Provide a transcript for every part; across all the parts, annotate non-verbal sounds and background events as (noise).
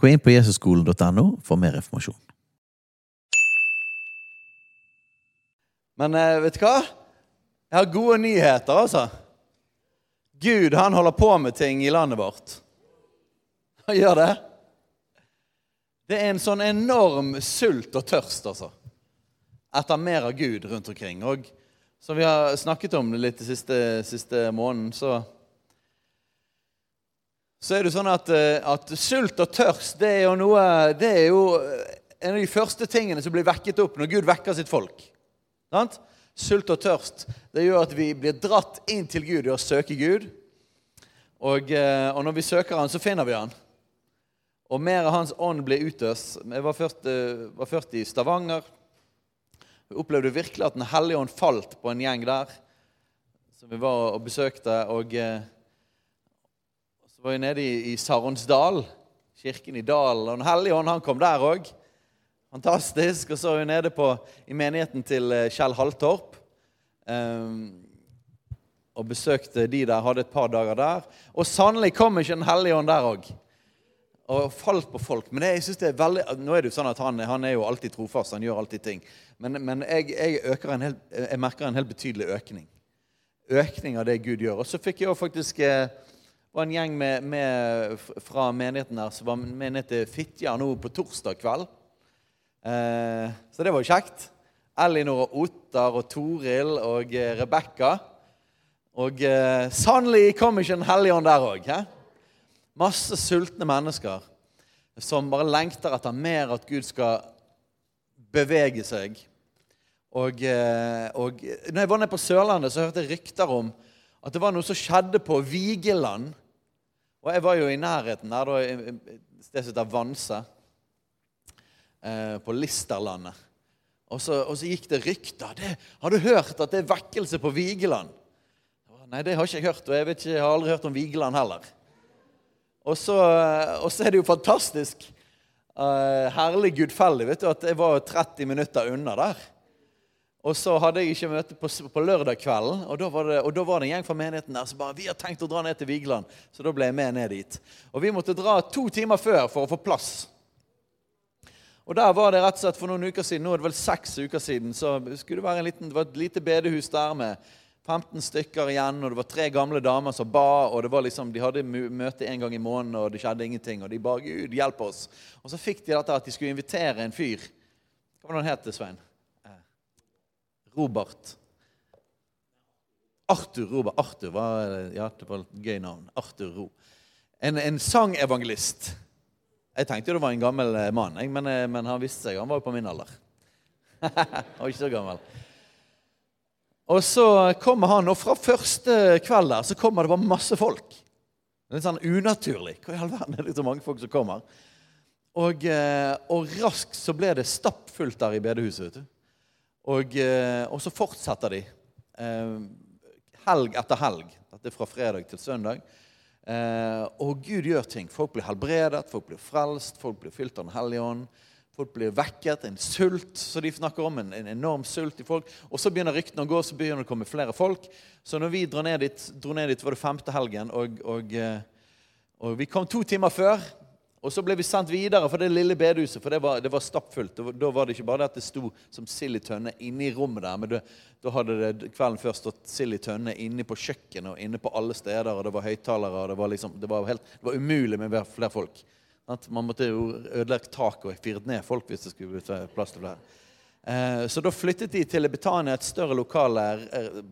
Gå inn på jesusskolen.no for mer informasjon. Men eh, vet du hva? Jeg har gode nyheter, altså. Gud, han holder på med ting i landet vårt. (laughs) Han gjør det. Det er en sånn enorm sult og tørst, altså. Etter mer av Gud rundt omkring. Og som vi har snakket om litt den siste, siste måneden, så så er det sånn at, eh, at, sult og tørst det er noe Det er jo en av de første tingene som blir vekket opp når Gud vekker sitt folk. Sant? Sult og tørst det gjør at vi blir dratt inn til Gud i å søke Gud. Og, eh, og, når vi søker Han, så finner vi Han. Og mer av Hans ånd blir utøst. Jeg var først, eh, var først i Stavanger. Vi opplevde virkelig at Den hellige ånd falt på en gjeng der som vi var og besøkte. og så var jeg nede i, i Saronsdal, kirken i dalen. Og Den hellige ånd han kom der òg. Fantastisk. Og så er vi nede på, i menigheten til eh, Kjell Halltorp. Um, og besøkte de der, hadde et par dager der. Og sannelig kom ikke Den hellige ånd der òg. Og falt på folk. Men jeg synes det er veldig, nå er det jo sånn at han, han er jo alltid trofast. Han gjør alltid ting. Men, men jeg, jeg, en helt, jeg, merker en helt betydelig økning. Økning av det Gud gjør. Og så fikk jeg jo faktisk eh, var en gjeng med, med, fra menigheten her som var menighet til Fitjar nå på torsdag kveld. Eh, så det var jo kjekt. Ellinor og Ottar og Toril og eh, Rebekka. Og eh, sannelig kom ikke en hellige ånd der òg. Masse sultne mennesker som bare lengter etter mer at Gud skal bevege seg. Og, eh, og når jeg var nede på Sørlandet, så hørte jeg rykter om at det var noe som skjedde på Vigeland. Og jeg var jo i nærheten der, da, et sted som heter Vanse. Eh, på Listerlandet. Og så, og så, gikk det rykter. Det, 'Har du hørt at det er vekkelse på Vigeland?' Nei, det har ikke jeg hørt, og jeg, ikke, jeg har aldri hørt om Vigeland heller. Og så, og så er det jo fantastisk uh, herlig gudfeldig vet du, at jeg var 30 minutter unna der. Og så hadde jeg ikke møte på, på lørdag kvelden, og da, det, og da, var det, en gjeng fra menigheten der som bare vi har tenkt å dra ned til Vigeland. Så da ble jeg med ned dit. Og vi måtte dra to timer før for å få plass. Og der var det rett og slett for noen uker siden, nå er det vel seks uker siden, så skulle det være en liten, det var et lite bedehus der med 15 stykker igjen, og det var tre gamle damer som ba, og det var liksom, de hadde møte en gang i måneden, og det skjedde ingenting, og de ba Gud, hjelp oss. Og så fikk de dette at de skulle invitere en fyr. Hva var det han het, Svein? Robert. Arthur Robert. Arthur var, ja, det var et gøy navn. Arthur Ro. En, en sangevangelist. Jeg tenkte det var en gammel eh, mann, men, eh, men, han visste seg. Han var jo på min alder. (laughs) han var ikke så gammel. Og så kommer han, og fra første kveld der så kommer det bare masse folk. Litt sånn unaturlig. Hva i all verden er det så mange folk som kommer? Og, eh, og raskt så ble det stappfullt der i bedehuset. vet du. Og, eh, og så fortsetter de eh, helg etter helg. Dette er fra fredag til søndag. Eh, og Gud gjør ting. Folk blir helbredet, folk blir frelst, folk blir fylt av Den hellige ånd. Folk blir vekket. En sult så de snakker om, en, en enorm sult i folk. Og så begynner ryktene å gå, så begynner det å komme flere folk. Så når vi dro ned dit, dro ned dit var det femte helgen, og, og, og vi kom to timer før. Og så ble vi sendt videre for det lille bedehuset, for det var, det var stappfullt. Da var det ikke bare det at det sto som sild i tønne inne i rommet der, men det, da hadde det kvelden før stått sild i tønne inne på kjøkkenet og inne på alle steder, og det var høyttalere, og det var, liksom, det var, helt, det var umulig med flere folk. Man måtte jo ødelegge taket og fyret ned folk hvis det skulle bli plass til flere. Eh, så da flyttet de til Betania, et større lokale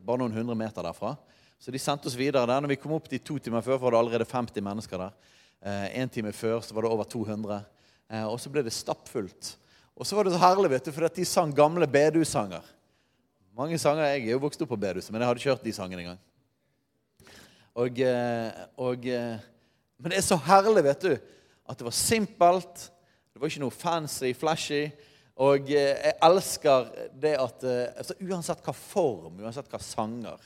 bare noen hundre meter derfra. Så de sendte oss videre der. Når vi kom opp de to timer før, var det allerede 50 mennesker der. Eh, en time før så var det over 200. Eh, og så ble det stappfullt. Og så var det så herlig, vet du, for de sang gamle bedehussanger. Mange sanger, Jeg er jo vokst opp på bedehuset, men jeg hadde ikke hørt de sangene engang. Og, eh, og, men det er så herlig, vet du, At det var simpelt. Det var ikke noe fancy, flashy. Og jeg elsker det at altså, uansett hva form, uansett hva sanger,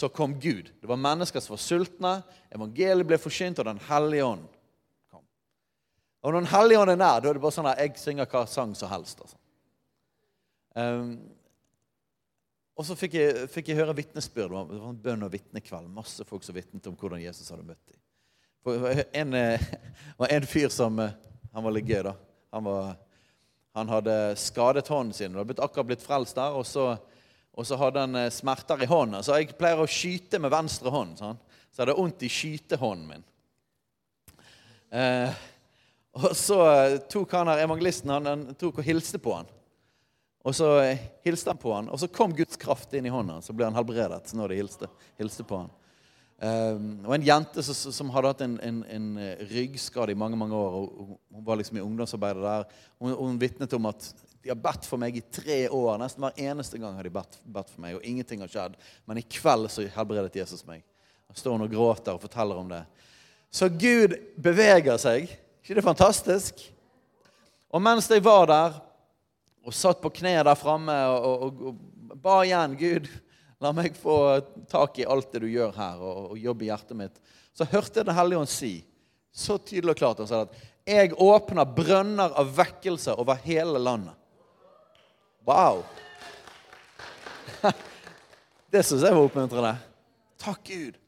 så kom Gud. Det var mennesker som var sultne. Evangeliet ble forsynt, og Den hellige ånd kom. Og når Den hellige ånd er nær, da er det bare sånn at jeg synger hva sang som helst. Altså. Um, og så fikk jeg, fikk jeg høre vitnesbyrd. Det var en bønn- og vitnekveld. Masse folk som vitnet om hvordan Jesus hadde møtt dem. En, eh, (laughs) var en fyr som eh, Han var litt gøy, da. Han, var, han hadde skadet hånden sin. Han hadde akkurat blitt frelst der. Og så, og så hadde han eh, smerter i hånden. Så jeg pleier å skyte med venstre hånd. Sånn. Så jeg hadde vondt i skytehånden min. Eh, og så tok han her evangelisten han, han tok og hilste på han. Og så hilste han på han, og så kom Guds kraft inn i hånda. Så ble han helbredet når de hilste, hilste på han. Um, og en jente som, som hadde hatt en, en, en, eh, ryggskade i mange mange år. og Hun var liksom i ungdomsarbeidet der. Hun, hun vitnet om at de har bedt for meg i tre år. Nesten hver eneste gang har de bedt, for meg, og ingenting har skjedd. Men i kveld så helbredet Jesus meg. Da står hun og gråter og forteller om det. Så Gud beveger seg. ikke det fantastisk? Og mens jeg var der og satt på kne der framme og, og, og, ba igjen Gud, la meg få tak i alt det du gjør her, og, og jobbe i hjertet mitt. Så hørte jeg Den hellige ånd si så tydelig og klart han sa at jeg åpner brønner av vekkelse over hele landet. Wow! (laughs) Det syns jeg var oppmuntrende. Takk, Gud.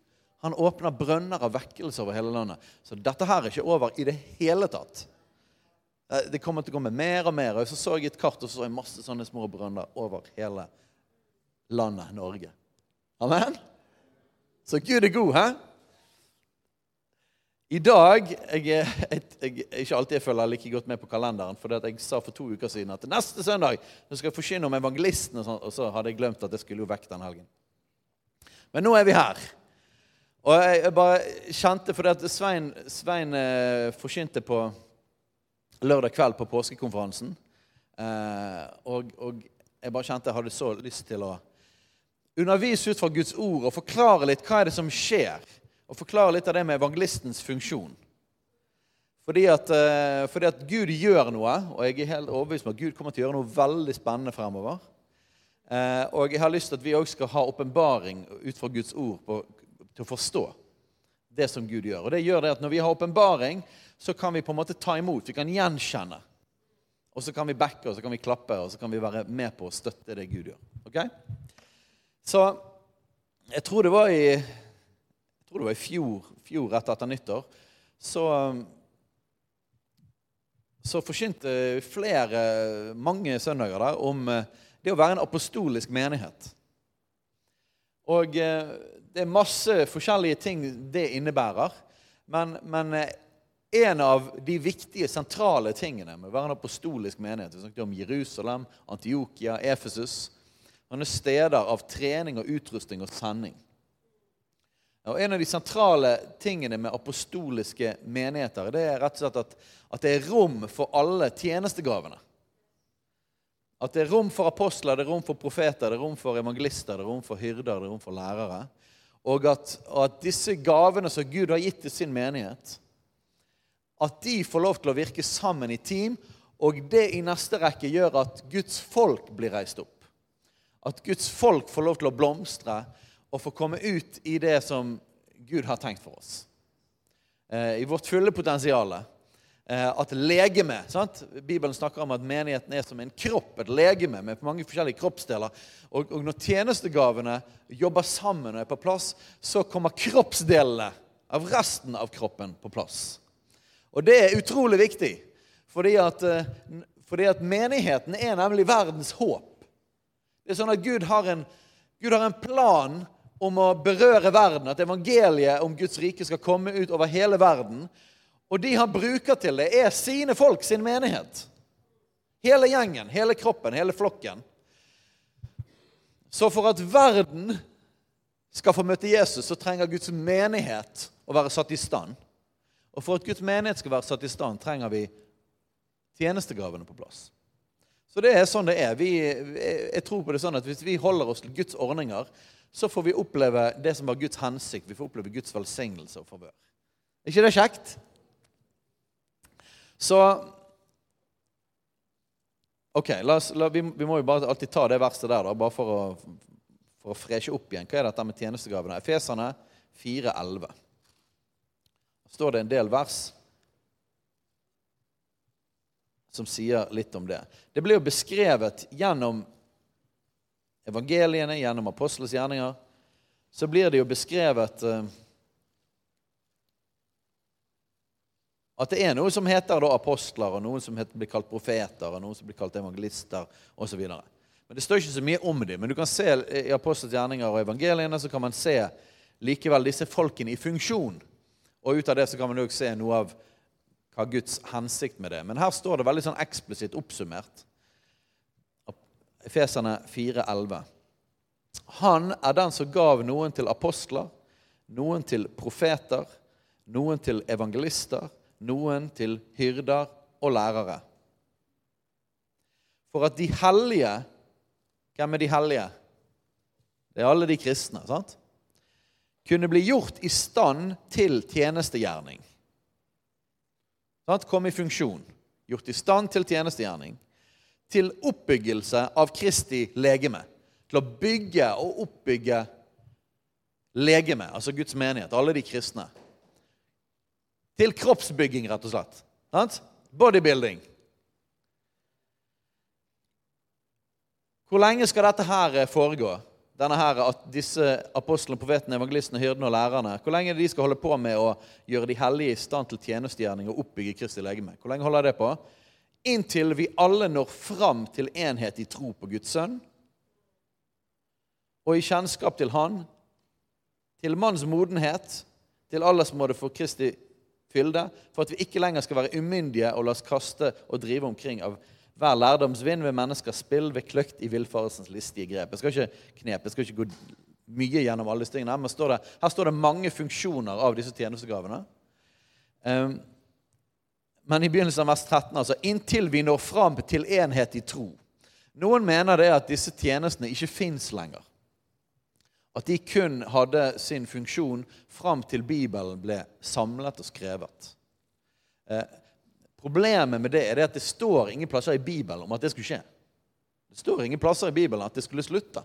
Han åpner brønner av vekkelse over hele landet. Så dette her er ikke over i det hele tatt. Eh, det kommer til å komme mer og mer. Og så så jeg et kart, og så så jeg masse sånne små brønner over hele landet Norge. Amen? Så Gud er god, hæ? I dag jeg, jeg, jeg, Ikke alltid jeg følger like godt med på kalenderen. For jeg sa for to uker siden at neste søndag så skal jeg forkynne om evangelisten, og, sånt, og så hadde jeg glemt at jeg skulle jo vekk den helgen. Men nå er vi her. Og jeg, bare kjente fordi at Svein, Svein eh, på lørdag kveld på påskekonferansen. Eh, og, og, jeg bare kjente jeg hadde så lyst til å undervise ut fra Guds ord og forklare litt hva er det som skjer. Og forklare litt av det med evangelistens funksjon. Fordi at, eh, fordi at Gud gjør noe, og jeg er helt overbevist om at Gud kommer til å gjøre noe veldig spennende fremover. Eh, og jeg har lyst til at vi òg skal ha åpenbaring ut fra Guds ord på, til å forstå det som Gud gjør. Og det gjør det at Når vi har åpenbaring, så kan vi på en måte ta imot. Vi kan gjenkjenne. Og så kan vi backe og så kan vi klappe og så kan vi være med på å støtte det Gud gjør. Ok? Så jeg tror det var i, tror det var i fjor, fjor rett etter nyttår, så, så forkynte flere, mange søndager der, om eh, det å være en apostolisk menighet. Og eh, det er masse forskjellige ting det innebærer. Men, men eh, en av de viktige, sentrale tingene med å være en apostolisk menighet Vi snakket om Jerusalem, Antiokia, Efesus. Sånne steder av trening og utrustning og sending. Og En av de sentrale tingene med apostoliske menigheter det er rett og slett at, at det er rom for alle tjenestegavene. At det er rom for apostler, det er rom for profeter, det er rom for evangelister, det er rom for hyrder, det er rom for lærere. Og at, at disse gavene som Gud har gitt til sin menighet, at de får lov til å virke sammen i team, og det i neste rekke gjør at Guds folk blir reist opp. At Guds folk får lov til å blomstre og få komme ut i det som Gud har tenkt for oss. Eh, I vårt fulle potensial. Eh, at legeme sant? Bibelen snakker om at menigheten er som en kropp, et legeme med mange forskjellige kroppsdeler. Og, og når tjenestegavene jobber sammen og er på plass, så kommer kroppsdelene av resten av kroppen på plass. Og det er utrolig viktig, fordi at, eh, fordi at menigheten er nemlig verdens håp. Det er sånn at Gud har, en, Gud har en plan om å berøre verden, at evangeliet om Guds rike skal komme ut over hele verden. Og de han bruker til det, er sine folk, sin menighet. Hele gjengen, hele kroppen, hele flokken. Så for at verden skal få møte Jesus, så trenger Guds menighet å være satt i stand. Og for at Guds menighet skal være satt i stand, trenger vi tjenestegavene på plass. Så det er sånn det er. Vi, jeg tror på det sånn at Hvis vi holder oss til Guds ordninger, så får vi oppleve det som var Guds hensikt. Vi får oppleve Guds velsignelse og favør. Er ikke det kjekt? Så Ok, oss, la, vi, vi, må jo bare alltid ta det verset der, da, bare for å, for å freshe opp igjen. Hva er dette med tjenestegavene? Efeserne 4,11. Der står det en del vers som sier litt om det. Det blir jo beskrevet gjennom evangeliene, gjennom apostles gjerninger. Så blir det jo beskrevet uh, At det er noe som heter da, apostler, og noen som blir kalt profeter, og noen som blir kalt evangelister osv. Men Det står ikke så mye om dem. Men du kan se i apostelens gjerninger og evangeliene så kan man se likevel disse folkene i funksjon. Og ut av det så kan man også se noe av hva Guds hensikt med det Men her står det veldig sånn eksplisitt oppsummert. Efeserne 4,11. Han er den som gav noen til apostler, noen til profeter, noen til evangelister noen til hyrder og lærere. For at de hellige Hvem er de hellige? Det er alle de kristne. sant? Kunne bli gjort i stand til tjenestegjerning. Sant? Kom i funksjon. Gjort i stand til tjenestegjerning. Til oppbyggelse av Kristi legeme. Til å bygge og oppbygge legeme, altså Guds menighet, alle de kristne. Til kroppsbygging, rett og slett. Bodybuilding. Hvor lenge skal dette her foregå? Denne her, at disse apostlene, profetene, evangelistene, hyrdene og lærerne Hvor lenge de skal holde på med å gjøre de hellige i stand til tjenestegjerning og oppbygge Kristi legeme? Hvor lenge holder det på? Inntil vi alle når fram til enhet i tro på Guds sønn og i kjennskap til Han, til manns modenhet, til aldersmåte for Kristi fylde, for at vi ikke lenger skal være umyndige og la oss kaste og drive omkring av hver lærdomsvind ved menneskers spill, ved kløkt i villfarelsens listige grep. Jeg skal ikke knepe, jeg skal ikke gå mye gjennom alle disse tingene, men her står det mange funksjoner av disse tjenestegavene. Um, men i begynnelsen av vers 13, altså inntil vi når fram til enhet i tro. Noen mener det at disse tjenestene ikke fins lenger. At de kun hadde sin funksjon fram til Bibelen ble samlet og skrevet. Eh, problemet med det er det at det står ingen plasser i Bibelen om at det skulle skje. Det står ingen plasser i Bibelen at det skulle slutte.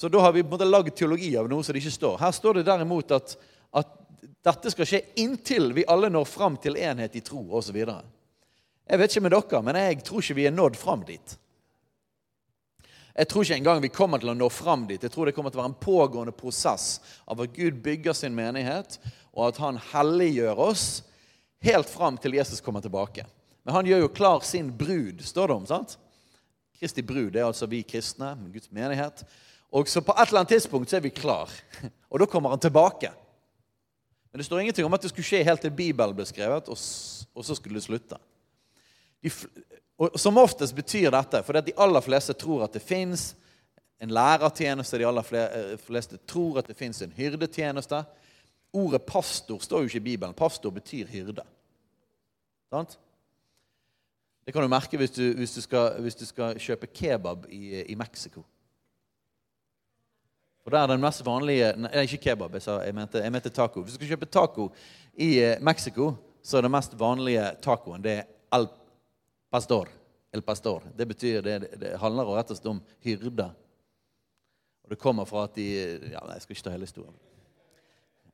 Så da har vi på en måte lagd teologi av noe som det ikke står. Her står det derimot at, at dette skal skje inntil vi alle når fram til enhet i tro osv. Jeg vet ikke med dere, men jeg tror ikke vi er nådd fram dit. Jeg tror ikke engang vi kommer til å nå fram dit. Jeg tror det kommer til å være en pågående prosess av at Gud bygger sin menighet, og at han helliggjør oss helt fram til Jesus kommer tilbake. Men han gjør jo klar sin brud, står det om. sant? Kristi brud er altså vi kristne, Guds menighet. Og så på et eller annet tidspunkt så er vi klar. (laughs) Og da kommer han tilbake. Men det står ingenting om at det skulle skje helt til Bibelen ble skrevet, og så skulle det slutte. De, og Som oftest betyr dette, for de aller fleste tror at det fins en lærertjeneste, de aller eh, fleste tror at det fins en hyrdetjeneste. Ordet pastor står jo ikke i Bibelen. Pastor betyr hyrde. Sant? Det kan du merke hvis du, hvis du, skal, hvis du skal, kjøpe kebab i, i Mexico. For der er den mest vanlige Nei, ikke kebab, jeg, sa, jeg, mente, jeg mente taco. Hvis du skal kjøpe taco i eh, Mexico, så er det mest vanlige tacoen det er al pastor. El pastor. Det betyr, det, det handler rett og slett om hyrde. Og det kommer fra at de ja, Jeg skal ikke ta hele historien.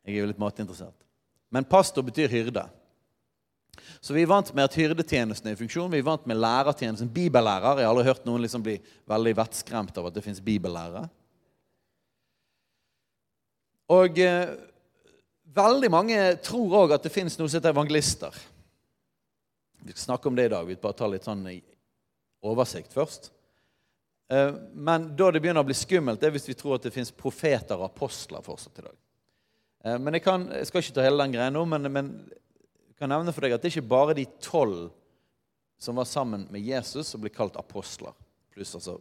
Jeg er jo litt matinteressert. Men pastor betyr hyrde. Så vi er vant med at hyrdetjenesten er i funksjon. Vi er vant med lærertjenesten. Bibellærer. Jeg har aldri hørt noen liksom bli veldig vettskremt av at det fins bibellærere. Og eh, veldig mange tror òg at det fins noe som heter evangelister. Vi skal snakke om det i dag. Vi bare tar litt sånn oversikt først. Eh, men da det begynner å bli skummelt, det er hvis vi tror at det fins profeter og apostler fortsatt i dag. Eh, men jeg, kan, jeg, skal ikke ta hele den greia nå, men, jeg kan nevne for deg at det er ikke bare de tolv som var sammen med Jesus, som blir kalt apostler. Pluss altså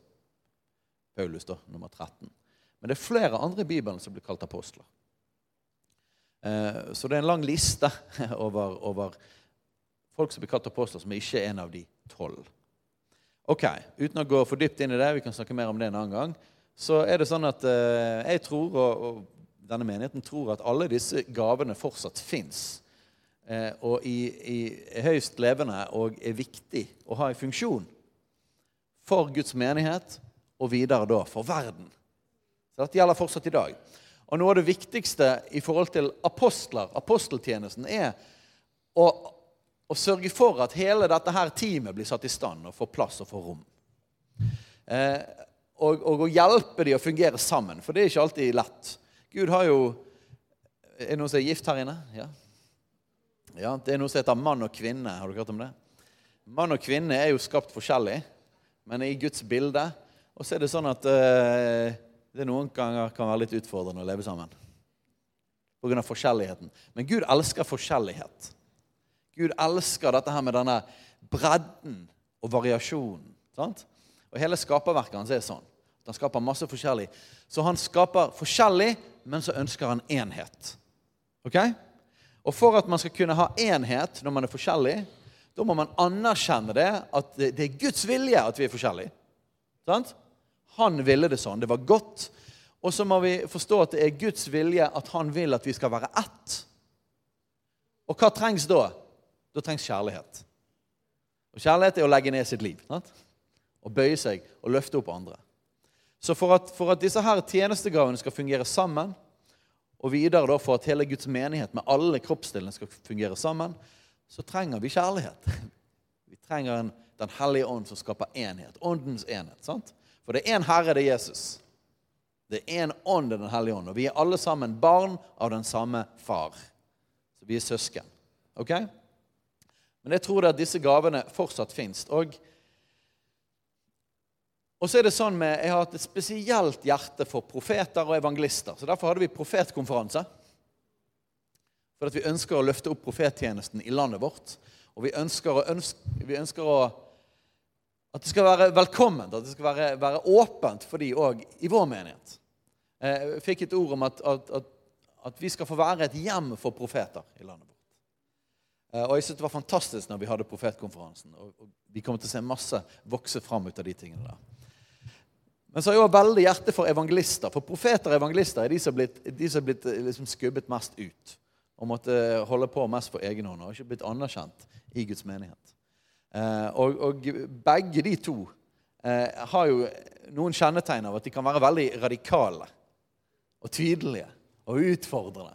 Paulus, da, nummer 13. Men det er flere andre i Bibelen som blir kalt apostler. Eh, så det er en lang liste (laughs) over, over folk som blir kalt apostler, som ikke er en av de tolv. Ok, Uten å gå for dypt inn i det, vi kan snakke mer om det en annen gang, så er det sånn at eh, jeg tror, og, denne menigheten tror, at alle disse gavene fortsatt fins. eh, og i, i, er høyst levende og er viktig å ha en funksjon for Guds menighet og videre da for verden. Så Dette gjelder fortsatt i dag. Og Noe av det viktigste i forhold til apostler, aposteltjenesten, er å, å sørge for at hele dette her teamet blir satt i stand og får plass og får rom. Eh, og, og, å hjelpe dem å fungere sammen, for det er ikke alltid lett. Gud har jo Er det noen som er gift her inne? Ja. ja. Det er noe som heter mann og kvinne. Har du hørt om det? Mann og kvinne er jo skapt forskjellig, men i Guds bilde. Og så er det sånn at eh, det noen ganger kan være litt utfordrende å leve sammen. Pga. forskjelligheten. Men Gud elsker forskjellighet. Gud elsker dette her med denne bredden og variasjonen. Sant? Og Hele skaperverket hans er sånn. Han skaper masse forskjellig. Så han skaper forskjellig, men så ønsker han enhet. Ok? Og For at man skal kunne ha enhet når man er forskjellig, da må man anerkjenne det at det er Guds vilje at vi er forskjellige. Sant? Han ville det sånn. Det var godt. Og så må vi forstå at det er Guds vilje at han vil at vi skal være ett. Og hva trengs da? Da trengs kjærlighet. Og kjærlighet er å legge ned sitt liv. Sant? Og bøye seg og løfte opp andre. Så for at, for at disse her tjenestegavene skal fungere sammen, og videre da for at hele Guds menighet med alle kroppsdelene skal fungere sammen, så trenger vi kjærlighet. (laughs) Vi trenger en, Den hellige ånd som skaper enhet. Åndens enhet. sant? For det er én Herre, det er Jesus. Det er én ånd, det er Den hellige ånd. Og vi er alle sammen barn av den samme far. Så vi er søsken. Ok? Men jeg tror det at disse gavene fortsatt fins. Og og så er det sånn med, Jeg har hatt et spesielt hjerte for profeter og evangelister. så Derfor hadde vi profetkonferanse. For at vi ønsker å løfte opp profettjenesten i landet vårt. Og vi ønsker, å, vi ønsker å, at det skal være velkomment, at det skal være, være åpent for de òg i vår menighet. Eh, jeg fikk et ord om at, at, at, at, vi skal få være et hjem for profeter i landet vårt. Eh, og jeg synes Det var fantastisk når vi hadde profetkonferansen. og, Vi kommer til å se masse vokse fram ut av de tingene der. Men så har jeg også veldig hjerte for evangelister. For profeter og evangelister er de som har blitt, som blitt eh, liksom skubbet mest ut. Og måtte holde på mest på egen hånd. Og ikke blitt anerkjent i Guds menighet. Eh, og, og, begge de to eh, har jo noen kjennetegn av at de kan være veldig radikale. Og tydelige og utfordrende.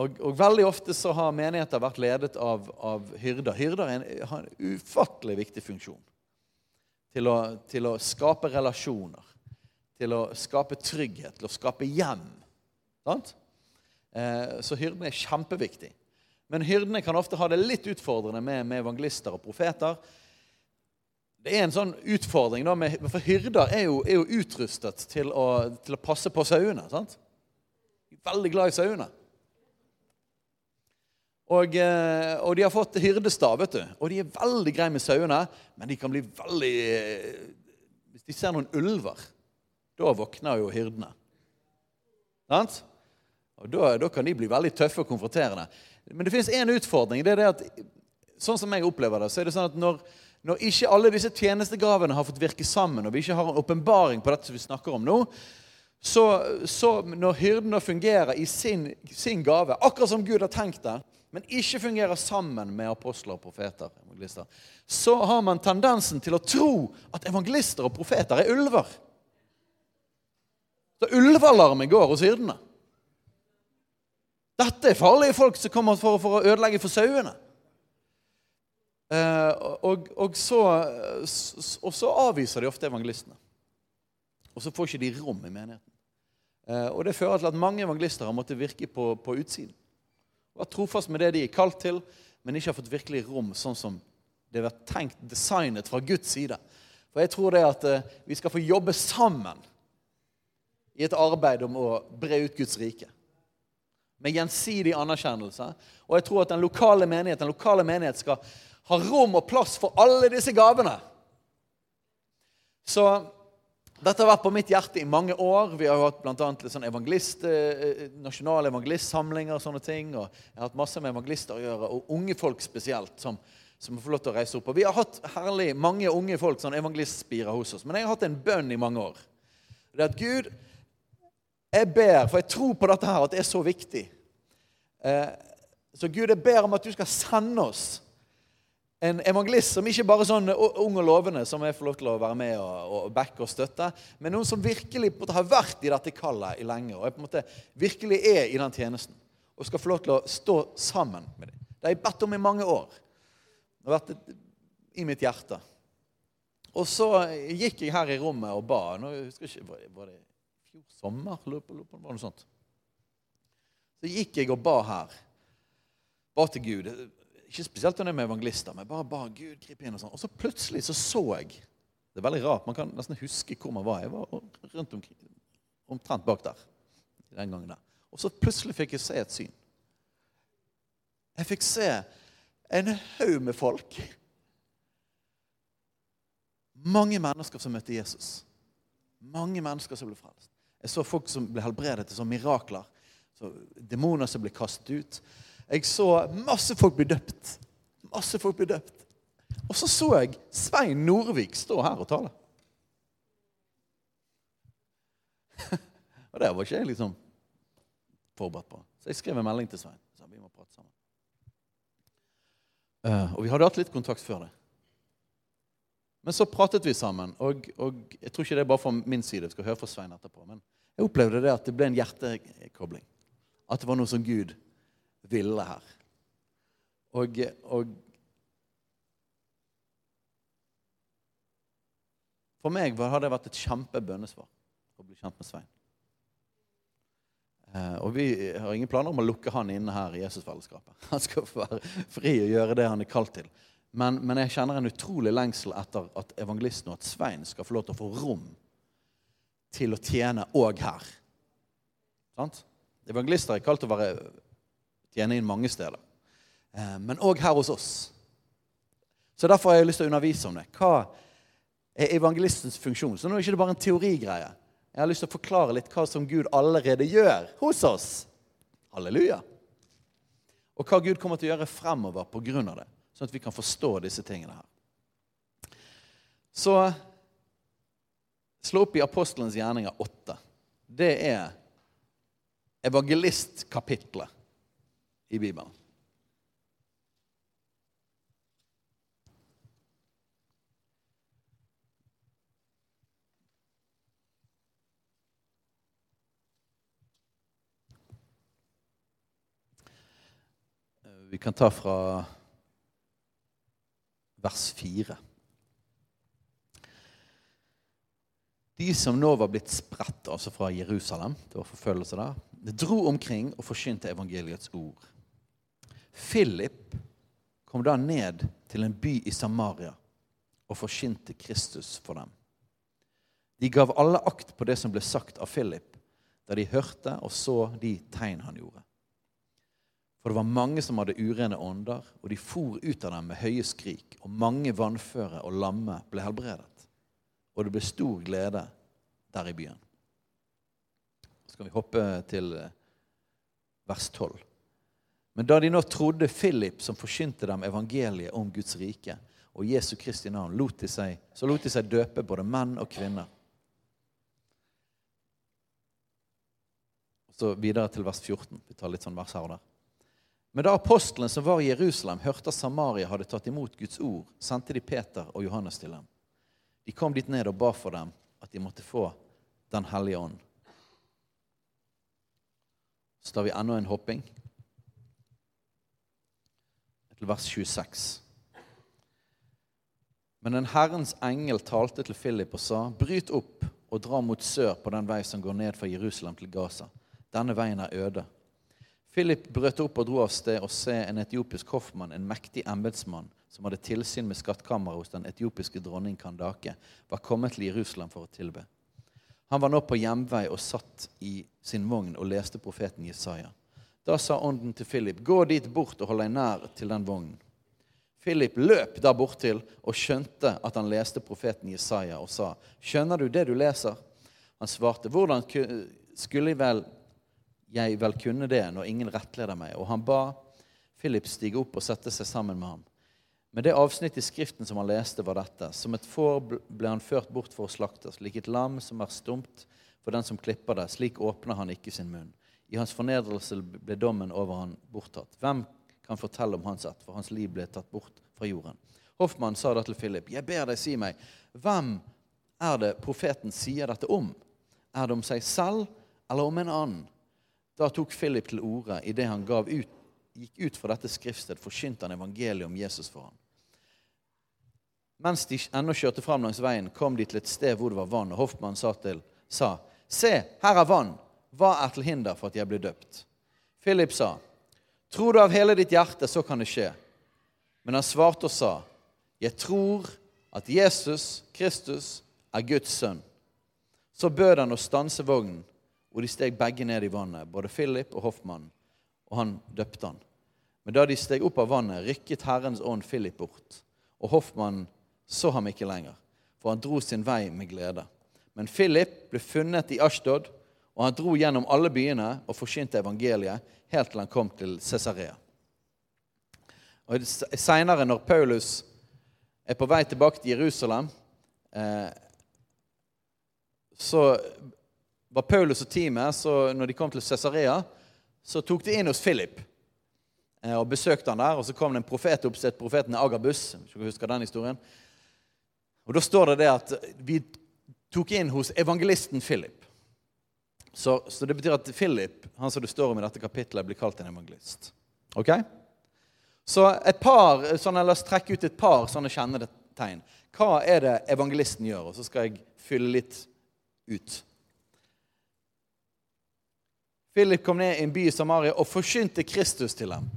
Og, og, veldig ofte så har menigheter vært ledet av, av hyrder. Hyrder en, har en ufattelig viktig funksjon til å, til å skape relasjoner, til å skape trygghet, til å skape hjem. Sant? Eh, så hyrdene er kjempeviktig. Men hyrdene kan ofte ha det litt utfordrende med, med evangelister og profeter. Det er en sånn utfordring, da, med, for hyrder er jo, er jo utrustet til å, til å, passe på sauene. sant? Veldig glad i sauene. Og, eh, og, de har fått hyrdestav, vet du. Og de er veldig greie med sauene, men de kan bli veldig eh, Hvis de ser noen ulver, da våkner jo hyrdene. Sant? Og da, da, kan de bli veldig tøffe og konfronterende. Men det fins én utfordring. det er det at, Sånn som jeg opplever det, så er det sånn at når, når ikke alle disse tjenestegavene har fått virke sammen, og vi ikke har en åpenbaring på dette som vi snakker om nå, så, så når hyrden fungerer i sin, sin gave, akkurat som Gud har tenkt det, men ikke fungerer sammen med apostler og profeter, så har man tendensen til å tro at evangelister og profeter er ulver. Så ulvealarmen går hos hyrdene. Dette er farlige folk som kommer for, for å ødelegge for sauene. Eh, og, og, så, og, så, avviser de ofte evangelistene. Og så får ikke de rom i menigheten. Eh, og Det fører til at mange evangelister har måttet virke på, på utsiden. Vært trofast med det de er kalt til, men ikke har fått virkelig rom sånn som det har vært tenkt designet fra Guds side. For jeg tror det at eh, vi skal få jobbe sammen i et arbeid om å bre ut Guds rike. Med gjensidig anerkjennelse. Og jeg tror at den lokale menighet, den lokale menighet skal ha rom og plass for alle disse gavene. Så dette har vært på mitt hjerte i mange år. Vi har jo hatt annet sånn evangelist, eh, nasjonale evangelistsamlinger og sånne ting. og Jeg har hatt masse med evangelister å gjøre, og unge folk spesielt, som, som får lov til å reise opp. Og Vi har hatt herlig mange unge folk, sånn evangelistspirer hos oss. Men jeg har hatt en bønn i mange år. Det er at Gud, jeg ber, for jeg tror på dette her, at det er så viktig. Eh, så Gud, jeg ber om at du skal sende oss en evangelist som ikke bare sånn ung og lovende, som jeg får lov til å være med og, og backe og støtte, men noen som virkelig måte, har vært i dette kallet i lenge, og jeg på en måte virkelig er i den tjenesten. Og skal få lov til å stå sammen med dem. Det har jeg bedt om i mange år. Det har vært i mitt hjerte. Og så gikk jeg her i rommet og ba. Nå husker jeg ikke, Var det fjor sommer? Var løp, noe sånt? Så gikk jeg og ba her. Ba til Gud. Ikke spesielt når jeg er med evangelister, men bare ba Gud gripe inn. Og sånn. Og så plutselig så så jeg Det er veldig rart. Man kan nesten huske hvor man var. Jeg var rundt omkring, omtrent bak der. den gangen. Og så plutselig fikk jeg se et syn. Jeg fikk se en haug med folk mange mennesker som møtte Jesus. Mange mennesker som ble frelst. Jeg så folk som ble helbredet til sånne mirakler. Så demoner som ble kastet ut. Jeg så masse folk bli døpt. Masse folk bli døpt. Og så så jeg Svein Nordvik stå her og tale. (laughs) og det var ikke jeg liksom forberedt på. Så jeg skrev en melding til Svein. Så vi må prate sammen. Uh, og vi hadde hatt litt kontakt før det. Men så pratet vi sammen, og, og, jeg tror ikke det er bare fra min side. Jeg skal høre fra Svein etterpå, Men jeg opplevde det at det ble en hjertekobling. At det var noe som Gud ville her. Og, og For meg har det vært et kjempebønnesvar å bli kjent med Svein. Eh, og vi har ingen planer om å lukke han inne her i Jesusfellesskapet. Han skal få være fri og gjøre det han er kalt til. Men, men, jeg kjenner en utrolig lengsel etter at evangelisten og at Svein skal få lov til å få rom til å tjene òg her. Sant? Evangelister er kalt å være, tjene inn mange steder, eh, men òg her hos oss. Så Derfor har jeg lyst til å undervise om det. Hva er evangelistens funksjon? Så nå er det ikke bare en teorigreie. Jeg har lyst til å forklare litt hva som Gud allerede gjør hos oss. Halleluja. Og hva Gud kommer til å gjøre fremover på grunn av det sånn at vi kan forstå disse tingene her. Så slå opp i Apostelens gjerninger 8. Det er evangelistkapitlet i Bibelen. Vi kan ta fra vers 4. De som nå var blitt spredt, altså fra Jerusalem, det var forfølgelse der, de dro omkring og forkynte evangeliets ord. Philip kom da ned til en by i Samaria og forkynte Kristus for dem. De gav alle akt på det som ble sagt av Philip, da de hørte og så de tegn han gjorde. For det var mange som hadde urene ånder, og de for ut av dem med høye skrik. Og mange vannføre og lamme ble helbredet. Og det ble stor glede der i byen. Så skal vi hoppe til eh, vers 12. Men da de nå trodde Philip, som forkynte dem evangeliet om Guds rike og Jesu Kristi navn, lot de seg, så lot de seg døpe både menn og kvinner. Så videre til vers 14. Vi tar litt sånn vers her og der. Men da apostlene som var i Jerusalem, hørte at Samaria hadde tatt imot Guds ord, sendte de Peter og Johannes til dem. De kom dit ned og ba for dem at de måtte få Den hellige ånd. Så tar vi enda en hopping til vers 26. Men en Herrens engel talte til Philip og sa, bryt opp og dra mot sør på den vei som går ned fra Jerusalem til Gaza. Denne veien er øde Philip brøt opp og dro av sted og se en etiopisk hoffmann, en mektig embetsmann som hadde tilsyn med skattkammeret hos den etiopiske dronning Kandake, var kommet til Jerusalem for å tilbe. Han var nå på hjemvei og satt i sin vogn og leste profeten Jesaja. Da sa ånden til Philip, 'Gå dit bort og hold deg nær til den vognen.' Philip løp der borttil og skjønte at han leste profeten Jesaja, og sa, 'Skjønner du det du leser?' Han svarte, 'Hvordan skulle jeg vel jeg vel kunne det når ingen rettleder meg. Og han ba Philip stige opp og sette seg sammen med ham. Men det avsnittet i Skriften som han leste, var dette. Som et får ble han ført bort for å slaktes, lik et lam som er stumt for den som klipper det. Slik åpner han ikke sin munn. I hans fornedrelse ble dommen over han borttatt. Hvem kan fortelle om hans ett, for hans liv ble tatt bort fra jorden. Hoffmann sa da til Philip, 'Jeg ber deg si meg, hvem er det profeten sier dette om?' 'Er det om seg selv eller om en annen?' Da tok Philip til orde idet han ut, gikk ut fra dette skriftsted, forkynte han evangeliet om Jesus for ham. Mens de ennå kjørte fram langs veien, kom de til et sted hvor det var vann, og Hoffmann sa, til, sa 'Se, her er vann. Hva er til hinder for at jeg blir døpt?' Philip sa, 'Tror du av hele ditt hjerte, så kan det skje.' Men han svarte og sa, 'Jeg tror at Jesus Kristus er Guds sønn.' Så bød han å stanse vognen, og de steg begge ned i vannet, både Philip og Hoffmann, og han døpte han. Men da de steg opp av vannet, rykket Herrens ånd Philip bort, og Hoffmann så ham ikke lenger, for han dro sin vei med glede. Men Philip ble funnet i Ashtod, og han dro gjennom alle byene og forsynte evangeliet helt til han kom til Cesarea. Og Seinere, når Paulus er på vei tilbake til Jerusalem, eh, så var Paulus og teamet så Når de kom til Cesarea, så tok de inn hos Philip eh, og besøkte han der. Og så kom det en profet opp, profeten Agabus. Hvis du husker den historien. Og Da står det det at vi tok inn hos evangelisten Philip. Så, så, det betyr at Philip, han som det står om i dette kapitlet, blir kalt en evangelist. Ok? Så et par, sånn, La oss trekke ut et par sånne kjennetegn. Hva er det evangelisten gjør? Og så skal jeg fylle litt ut. Philip kom ned i en by i Samaria og forkynte Kristus til dem.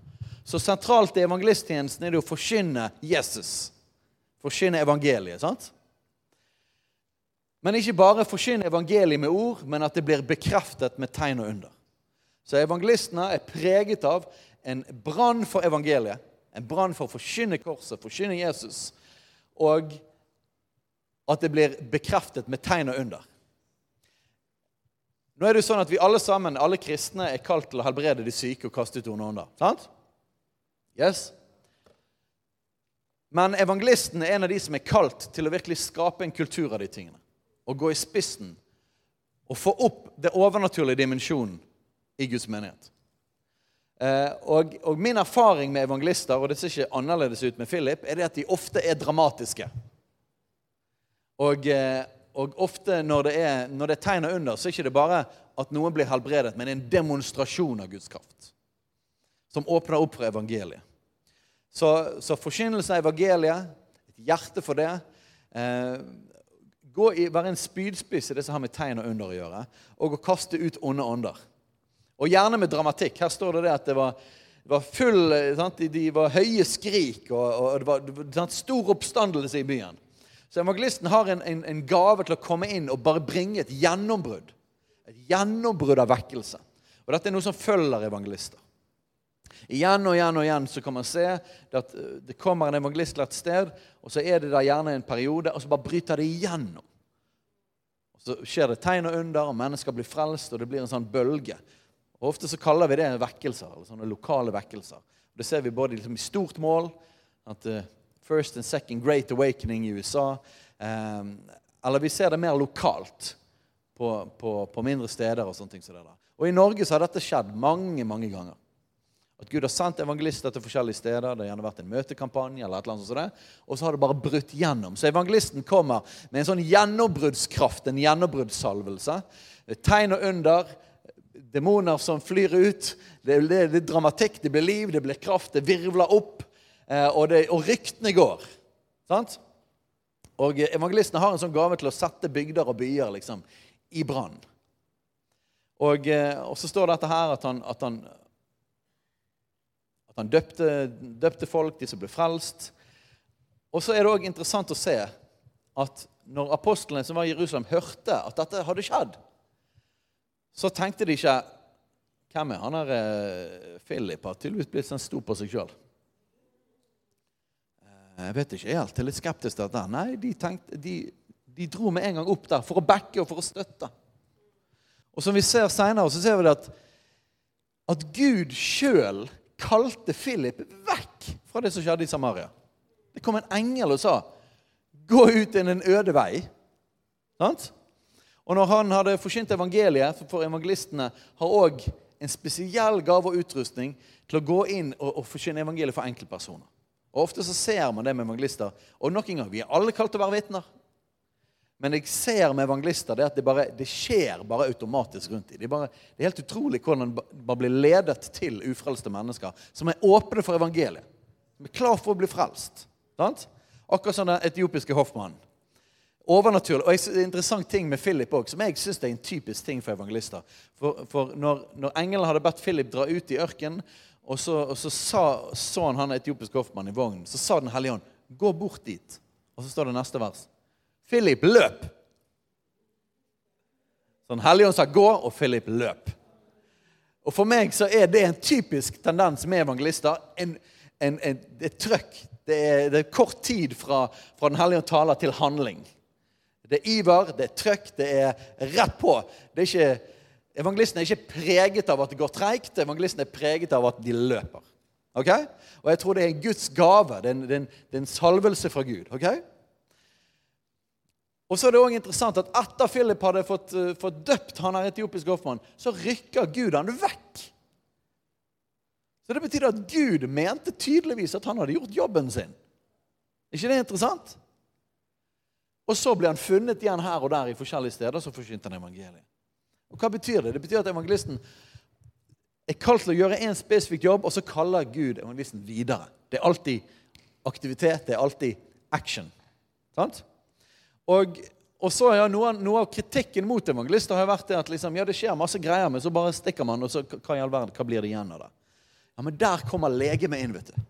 Så sentralt i evangelisttjenesten er det å forkynne Jesus forkynne evangeliet. sant? Men ikke bare forkynne evangeliet med ord, men at det blir bekreftet med tegn og under. Så evangelistene er preget av en brann for evangeliet, en brann for å forkynne korset, forkynne Jesus, og at det blir bekreftet med tegn og under. Nå er det jo sånn at Vi alle sammen, alle kristne er kalt til å helbrede de syke og kaste ut onde ånder. Sant? Yes? Men evangelisten er en av de som er kalt til å virkelig skape en kultur av de tingene. Og gå i spissen og få opp det overnaturlige dimensjonen i Guds menighet. Eh, og, og, min erfaring med evangelister, og det ser ikke annerledes ut med Philip, er det at de ofte er dramatiske. Og, eh, og ofte når det, er, når det er tegn under, så er det ikke bare at noen blir helbredet, men en demonstrasjon av Guds kraft. Som åpner opp for evangeliet. Så, så forkynnelse av evangeliet, et hjerte for det eh, gå i, Være en spydspiss i det som har med tegn og under å gjøre, og å kaste ut onde ånder. Og gjerne med dramatikk. Her står det det at det var, det var full sant? De var høye skrik, og, og det var, var stor oppstandelse i byen. Så evangelisten har en, en, en, gave til å komme inn og bare bringe et gjennombrudd. Et gjennombrudd av vekkelse. Og dette er noe som følger evangelister. Igjen og igjen og igjen så kan man se at eh, det kommer en evangelist til et sted, og så er det der gjerne en periode, og så bare bryter det igjennom. Og Så skjer det tegn og under, og mennesker blir frelst, og det blir en sånn bølge. Og Ofte så kaller vi det vekkelser, eller sånne lokale vekkelser. Det ser vi både liksom i stort mål, at uh, First and Second Great Awakening i USA. Um, eller vi ser det mer lokalt på, på, på mindre steder. Og sånne ting som det der. Og i Norge så har dette skjedd mange, mange ganger. At Gud har sendt evangelister til forskjellige steder. Det har gjerne vært en møtekampanje. eller et eller annet sånt. Og så har det bare brutt gjennom. Så evangelisten kommer med en sånn gjennombruddskraft, en gjennombruddssalvelse. Tegn og under. Demoner som flyr ut. Det, det, det er dramatikk, det blir liv, det blir kraft, det virvler opp. Eh, og, det, og ryktene går. Sant? Og evangelistene har en sånn gave til å sette bygder og byer liksom, i brann. Og, eh, og, så står dette her at han, at han at han døpte, døpte folk, de som ble frelst. Og så er det òg interessant å se at når apostlene som var i Jerusalem, hørte at dette hadde skjedd, så tenkte de ikke Hvem er han her eh, Philip? Har tydeligvis blitt sånn stor på seg sjøl. Eh, jeg vet ikke helt. Jeg er litt skeptisk til dette. Nei, de, tenkte, de, de, dro med en gang opp der for å backe og for å støtte. Og som vi ser seinere, så ser vi at, at Gud sjøl kalte Philip vekk fra det som skjedde i Samaria. Det kom en engel og sa, 'Gå ut inn en øde vei'. Sant? Og når han hadde forkynt evangeliet, for evangelistene har òg en spesiell gave og utrustning til å gå inn og, og forkynne evangeliet for enkeltpersoner. Og Ofte så ser man det med evangelister. Og nok en gang, vi er alle kalt til å være vitner. Men jeg ser med evangelister det at det, bare, det skjer bare automatisk rundt dem. Det, det er helt utrolig hvordan man bare blir ledet til ufrelste mennesker som er åpne for evangeliet. Som er klar for å bli frelst. Sant? Akkurat som den etiopiske hoffmannen. Overnaturlig. Og en interessant ting med Philip òg, som jeg syns er en typisk ting for evangelister. For, for når, når engelen hadde bedt Philip dra ut i ørkenen, og så, og så sa, så han han etiopiske hoffmannen i vognen, så sa Den hellige ånd, 'Gå bort dit.' Og så står det neste vers. Philip løp. Så Den hellige ånd sa 'gå', og Philip løp. Og For meg så er det en typisk tendens med evangelister. En, en, en, et trøkk. Det er, det er kort tid fra, fra Den hellige ånd taler til handling. Det er iver, det er trøkk, det er rett på. Det er ikke, evangelisten er ikke preget av at det går treigt. Evangelisten er preget av at de løper. Ok? Og jeg tror det er en Guds gave. Det er en, det er en, det er en salvelse fra Gud. ok? Og så er det også interessant at Etter Philip hadde fått, uh, fått døpt han her etiopiske hoffmannen, så rykker Gud han vekk. Så Det betyr at Gud mente tydeligvis at han hadde gjort jobben sin. Ikke det interessant? Og så ble han funnet igjen her og der i forskjellige steder, så forkynte han evangeliet. Og Hva betyr det? Det betyr at evangelisten er kalt til å gjøre én spesifikk jobb, og så kaller Gud evangelisten videre. Det er alltid aktivitet, det er alltid action. Sant? Og, og så ja, noe, noe, av kritikken mot evangelister har vært det at liksom, ja, det skjer masse greier, men så bare stikker man, og så hva i all verden, hva blir det igjen av det? Ja, Men der kommer legemet inn, vet du.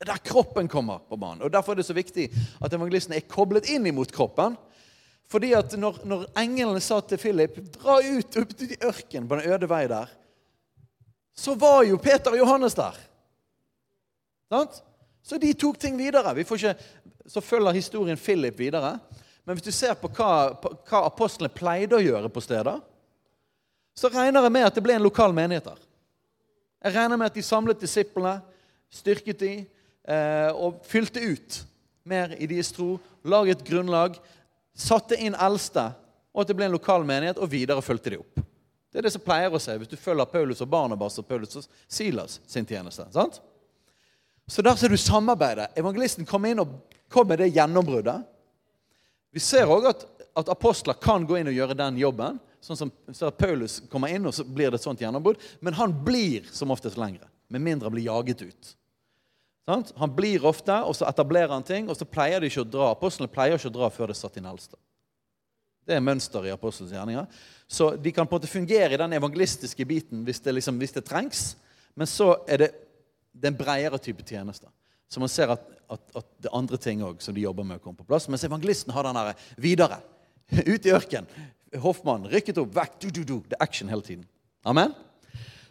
Det er der kroppen kommer på banen. Og Derfor er det så viktig at evangelisten er koblet inn imot kroppen. Fordi at når, når englene sa til Philip dra ut opp til ørkenen på den øde vei der, så var jo Peter og Johannes der. Sant? Så de tok ting videre. Vi ikke, så følger historien Philip videre. Men hvis du ser på hva, på hva apostlene pleide å gjøre på steder, så regner jeg med at det ble en lokal menighet der. Jeg regner med at de samlet disiplene, styrket de, Eh, og fylte ut mer i deres tro, laget grunnlag, satte inn eldste, og at det ble en lokal menighet, og videre fulgte de opp. Det er det som pleier å si hvis du følger Paulus og Barnabas og Paulus og Silas sin tjeneste. sant? Så der ser du samarbeidet. Evangelisten kom inn og kom med det gjennombruddet. Vi ser òg at, at, apostler kan gå inn og gjøre den jobben. Sånn som så Paulus kommer inn, og så blir det et sånt gjennombrudd. Men han blir som oftest lengre. Med mindre han blir jaget ut. Han blir ofte, og så etablerer han ting, og så pleier de ikke å dra. Apostlene pleier ikke å dra før det er satt inn eldste. Det er mønsteret i apostelens gjerninger. Så de kan på en måte fungere i den evangelistiske biten hvis det, liksom, hvis det trengs. Men så er det, det er en bredere type tjeneste. Så man ser at, at, at det er andre ting òg som de jobber med å komme på plass. Mens evangelisten har den derre videre. (laughs) Ut i ørkenen. Hoffmann rykket opp, vekk, du, du, du. Det er action hele tiden. Amen?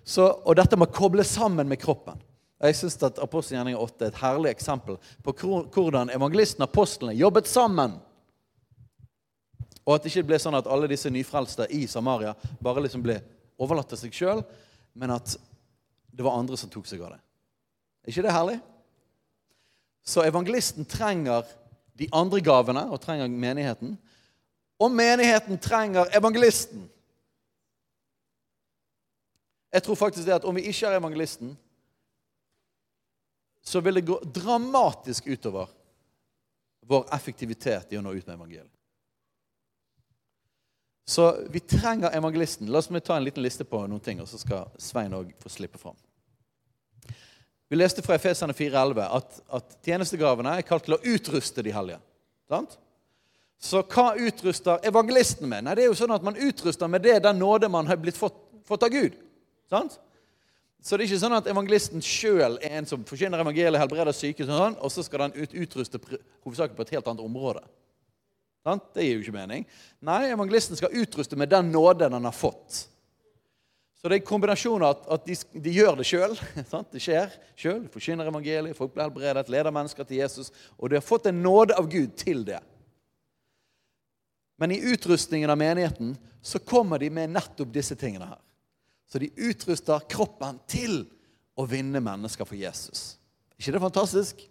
Så, og dette med å koble sammen med kroppen. Jeg syns at apostelgjerningen 8 er et herlig eksempel på hvordan evangelisten og apostlene jobbet sammen. Og at det ikke ble sånn at alle disse nyfrelste i Samaria bare liksom ble overlatt til seg sjøl, men at det var andre som tok seg av det. Er ikke det herlig? Så evangelisten trenger de andre gavene og trenger menigheten. Og menigheten trenger evangelisten. Jeg tror faktisk det at om vi ikke har evangelisten, så vil det gå dramatisk utover vår effektivitet i å nå ut med evangeliet. Så vi trenger evangelisten. La oss ta en liten liste på noen ting, og så skal Svein òg få slippe fram. Vi leste fra Efesene 4,11 at, at tjenestegavene er kalt til å utruste de hellige. Sant? Så hva utruster evangelisten med? Nei, det er jo sånn at Man utruster med det den nåde man har blitt fått, fått av Gud. Sant? Så det er ikke sånn at evangelisten sjøl er en som forkynner evangeliet, helbreder syke, sånn, og så skal den ut, utruste hovedsakelig på et helt annet område. Det gir jo ikke mening. Nei, evangelisten skal utruste med den nåden han har fått. Så det er en kombinasjon av at, at de, de, gjør det sjøl. (laughs) Det skjer sjøl. Forkynner evangeliet, folk blir helbredet, leder mennesker til Jesus. Og de har fått en nåde av Gud til det. Men i utrustningen av menigheten så kommer de med nettopp disse tingene her. Så de utruster kroppen til å vinne mennesker for Jesus. ikke det fantastisk?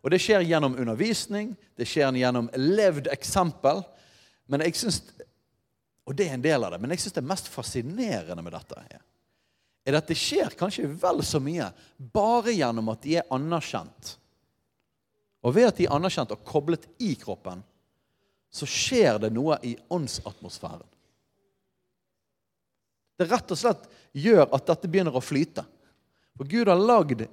Og det skjer gjennom undervisning, det skjer gjennom levd eksempel. Men jeg synes, Og det er en del av det. Men jeg syns det mest fascinerende med dette er, er at det skjer kanskje vel så mye bare gjennom at de er anerkjent. Og ved at de er anerkjent og koblet i kroppen, så skjer det noe i åndsatmosfæren. Det rett og slett gjør at dette begynner å flyte. For Gud har lagd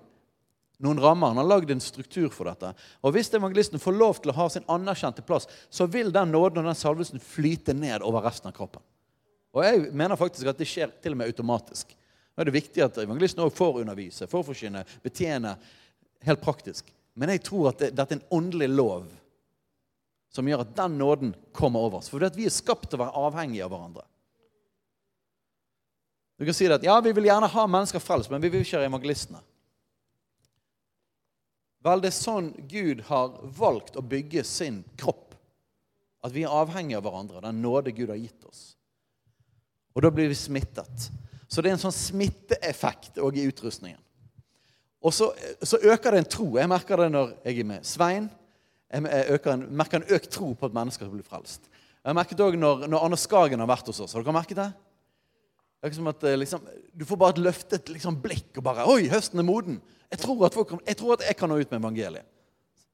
noen rammer. Han har lagd en struktur for dette. Og Hvis evangelisten får lov til å ha sin anerkjente plass, så vil den nåden og den salvelsen flyte ned over resten av kroppen. Og Jeg mener faktisk at det skjer til og med automatisk. Nå er det viktig at evangelisten òg får undervise, får forkynne, betjene helt praktisk. Men jeg tror at det, dette er en åndelig lov som gjør at den nåden kommer over oss. For vi er skapt til å være avhengige av hverandre. Du kan si at ja, vi vil gjerne ha mennesker frelst, men vi vil ikke ha evangelistene. Vel, det er sånn Gud har valgt å bygge sin kropp. At vi er avhengige av hverandre, den nåde Gud har gitt oss. Og da blir vi smittet. Så det er en sånn smitteeffekt òg i utrustningen. Og så, så, øker det en tro. Jeg merker det når jeg er med Svein. Jeg en, merker en økt tro på at mennesker blir frelst. Jeg merket òg når, når Anne Skagen har vært hos oss. Har dere merket det? Det er ikke som at eh, liksom, Du får bare et løftet liksom, blikk og bare Oi, høsten er moden. Jeg tror, at folk, jeg tror at jeg kan nå ut med evangeliet.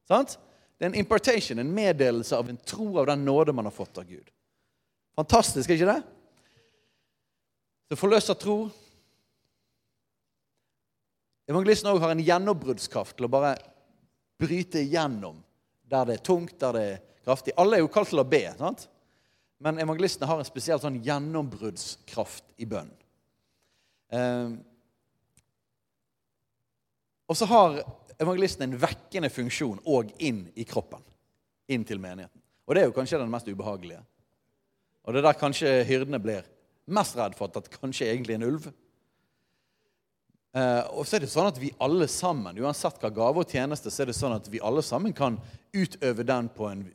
Sant? Det er en impartation, en meddelelse av en tro av den nåde man har fått av Gud. Fantastisk, er ikke det? Det forløser tro. Evangelisten òg har en gjennombruddskraft til å bare bryte igjennom der det er tungt, der det er kraftig. Alle er jo kalt til å be. sant? Men evangelistene har en spesiell sånn gjennombruddskraft i bønn. Eh, og så har evangelisten en vekkende funksjon òg inn i kroppen. Inn til menigheten. Og det er jo kanskje den mest ubehagelige. Og det er der kanskje hyrdene blir mest redd for at det kanskje er egentlig en ulv. Eh, og så er det sånn at vi alle sammen, uansett hva gave og tjeneste, så er det sånn at vi alle sammen kan utøve den på en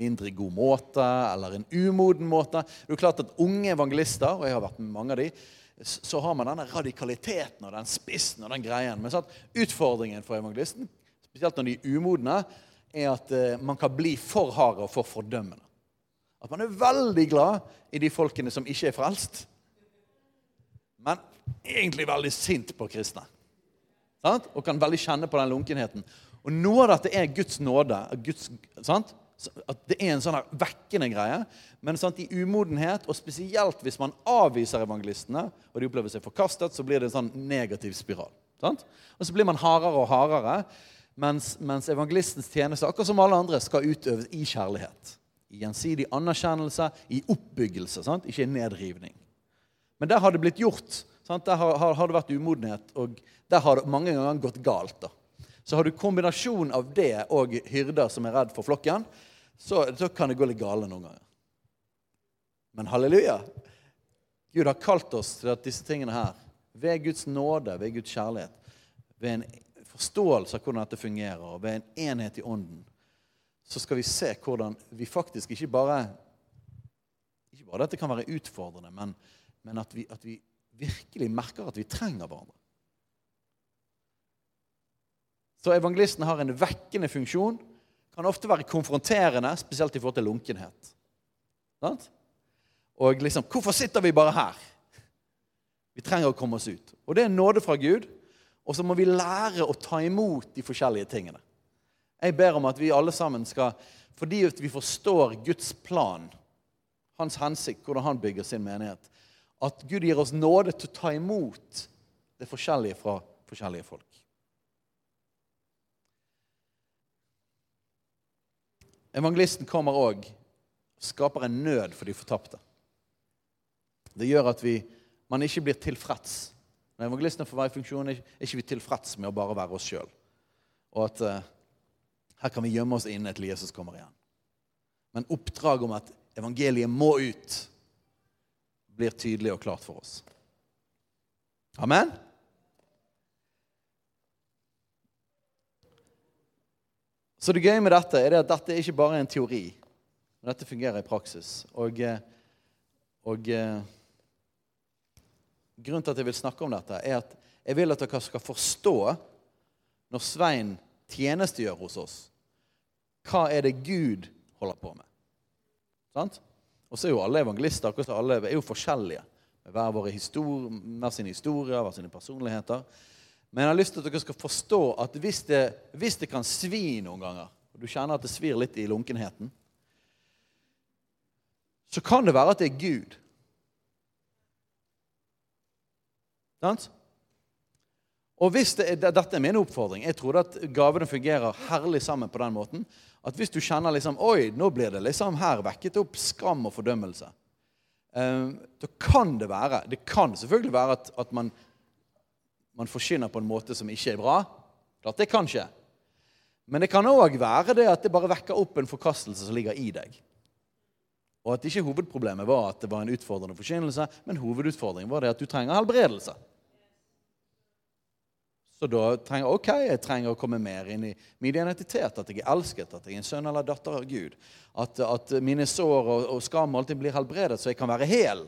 mindre god måte eller en umoden måte. Det er klart at Unge evangelister, og jeg har vært med mange av de, så har man denne radikaliteten og den spissen og den greien. Men sant? utfordringen for evangelisten, spesielt når de er umodne, er at uh, man kan bli for hard og for fordømmende. At man er veldig glad i de folkene som ikke er frelst, men egentlig veldig sint på kristne. Sant? Og kan veldig kjenne på den lunkenheten. Og noe av dette er Guds nåde. Guds, sant? At det er en sånn vekkende greie. Men sant, i umodenhet, og spesielt hvis man avviser evangelistene, og de opplever seg forkastet, så blir det en sånn negativ spiral. Sant? Og så blir man hardere og hardere, mens, mens evangelistens tjeneste, akkurat som alle andre, skal utøves i kjærlighet. I gjensidig anerkjennelse, i oppbyggelse, sant? ikke i nedrivning. Men der har det blitt gjort. Sant? Der har, har, har, det vært umodenhet, og der har det mange ganger gått galt. da. Så har du kombinasjon av det og hyrder som er redd for flokken, så, så kan det gå litt gale noen ganger. Men halleluja! Gud har kalt oss til at disse tingene her, ved Guds nåde, ved Guds kjærlighet, ved en forståelse av hvordan dette fungerer, og ved en enhet i ånden, så skal vi se hvordan vi faktisk ikke bare Ikke bare dette kan være utfordrende, men, men at, vi, at vi virkelig merker at vi trenger hverandre. Så evangelisten har en vekkende funksjon kan ofte være konfronterende, spesielt i forhold til lunkenhet. Og liksom Hvorfor sitter vi bare her? Vi trenger å komme oss ut. Og det er nåde fra Gud. Og så må vi lære å ta imot de forskjellige tingene. Jeg ber om at vi alle sammen skal, fordi vi forstår Guds plan, hans hensikt, hvordan han bygger sin menighet, at Gud gir oss nåde til å ta imot det forskjellige fra forskjellige folk. Evangelisten kommer òg og skaper en nød for de fortapte. Det gjør at vi, man ikke blir tilfreds. Når evangelistene får være i funksjon, er ikke vi tilfreds med å bare være oss sjøl. Og at uh, her kan vi gjemme oss inne til Jesus kommer igjen. Men oppdraget om at evangeliet må ut, blir tydelig og klart for oss. Amen? Så det gøye med dette er at dette ikke bare er en teori, men dette fungerer i praksis. Og, eh, og eh, grunnen til at jeg vil snakke om dette, er at jeg vil at dere skal forstå, når Svein tjenestegjør hos oss, hva er det Gud holder på med. Sant? Og så er jo alle evangelister alle er jo forskjellige. Hver, våre histori hver sine historier, hver sine personligheter. Men jeg har lyst til at dere skal forstå at hvis det, hvis det kan svi noen ganger, og du kjenner at det svir litt i lunkenheten, så kan det være at det er Gud. Sant? Og hvis det, er- Dette er min oppfordring. Jeg tror at gavene fungerer herlig sammen på den måten. At hvis du kjenner liksom Oi, nå blir det liksom her vekket opp skam og fordømmelse. Um, da kan det være Det kan selvfølgelig være at, at man, man forkynner på en måte som ikke er bra. Klart det kan skje. Men det kan òg være det at det bare vekker opp en forkastelse som ligger i deg. Og at ikke hovedproblemet var at det var en utfordrende forkynnelse, men hovedutfordringen var det at du trenger helbredelse. Så da trenger ok, jeg trenger å komme mer inn i min identitet, at jeg er elsket, at jeg er en sønn eller datter av Gud. At, at mine sår og, og skam alltid blir helbredet, så jeg kan være hel.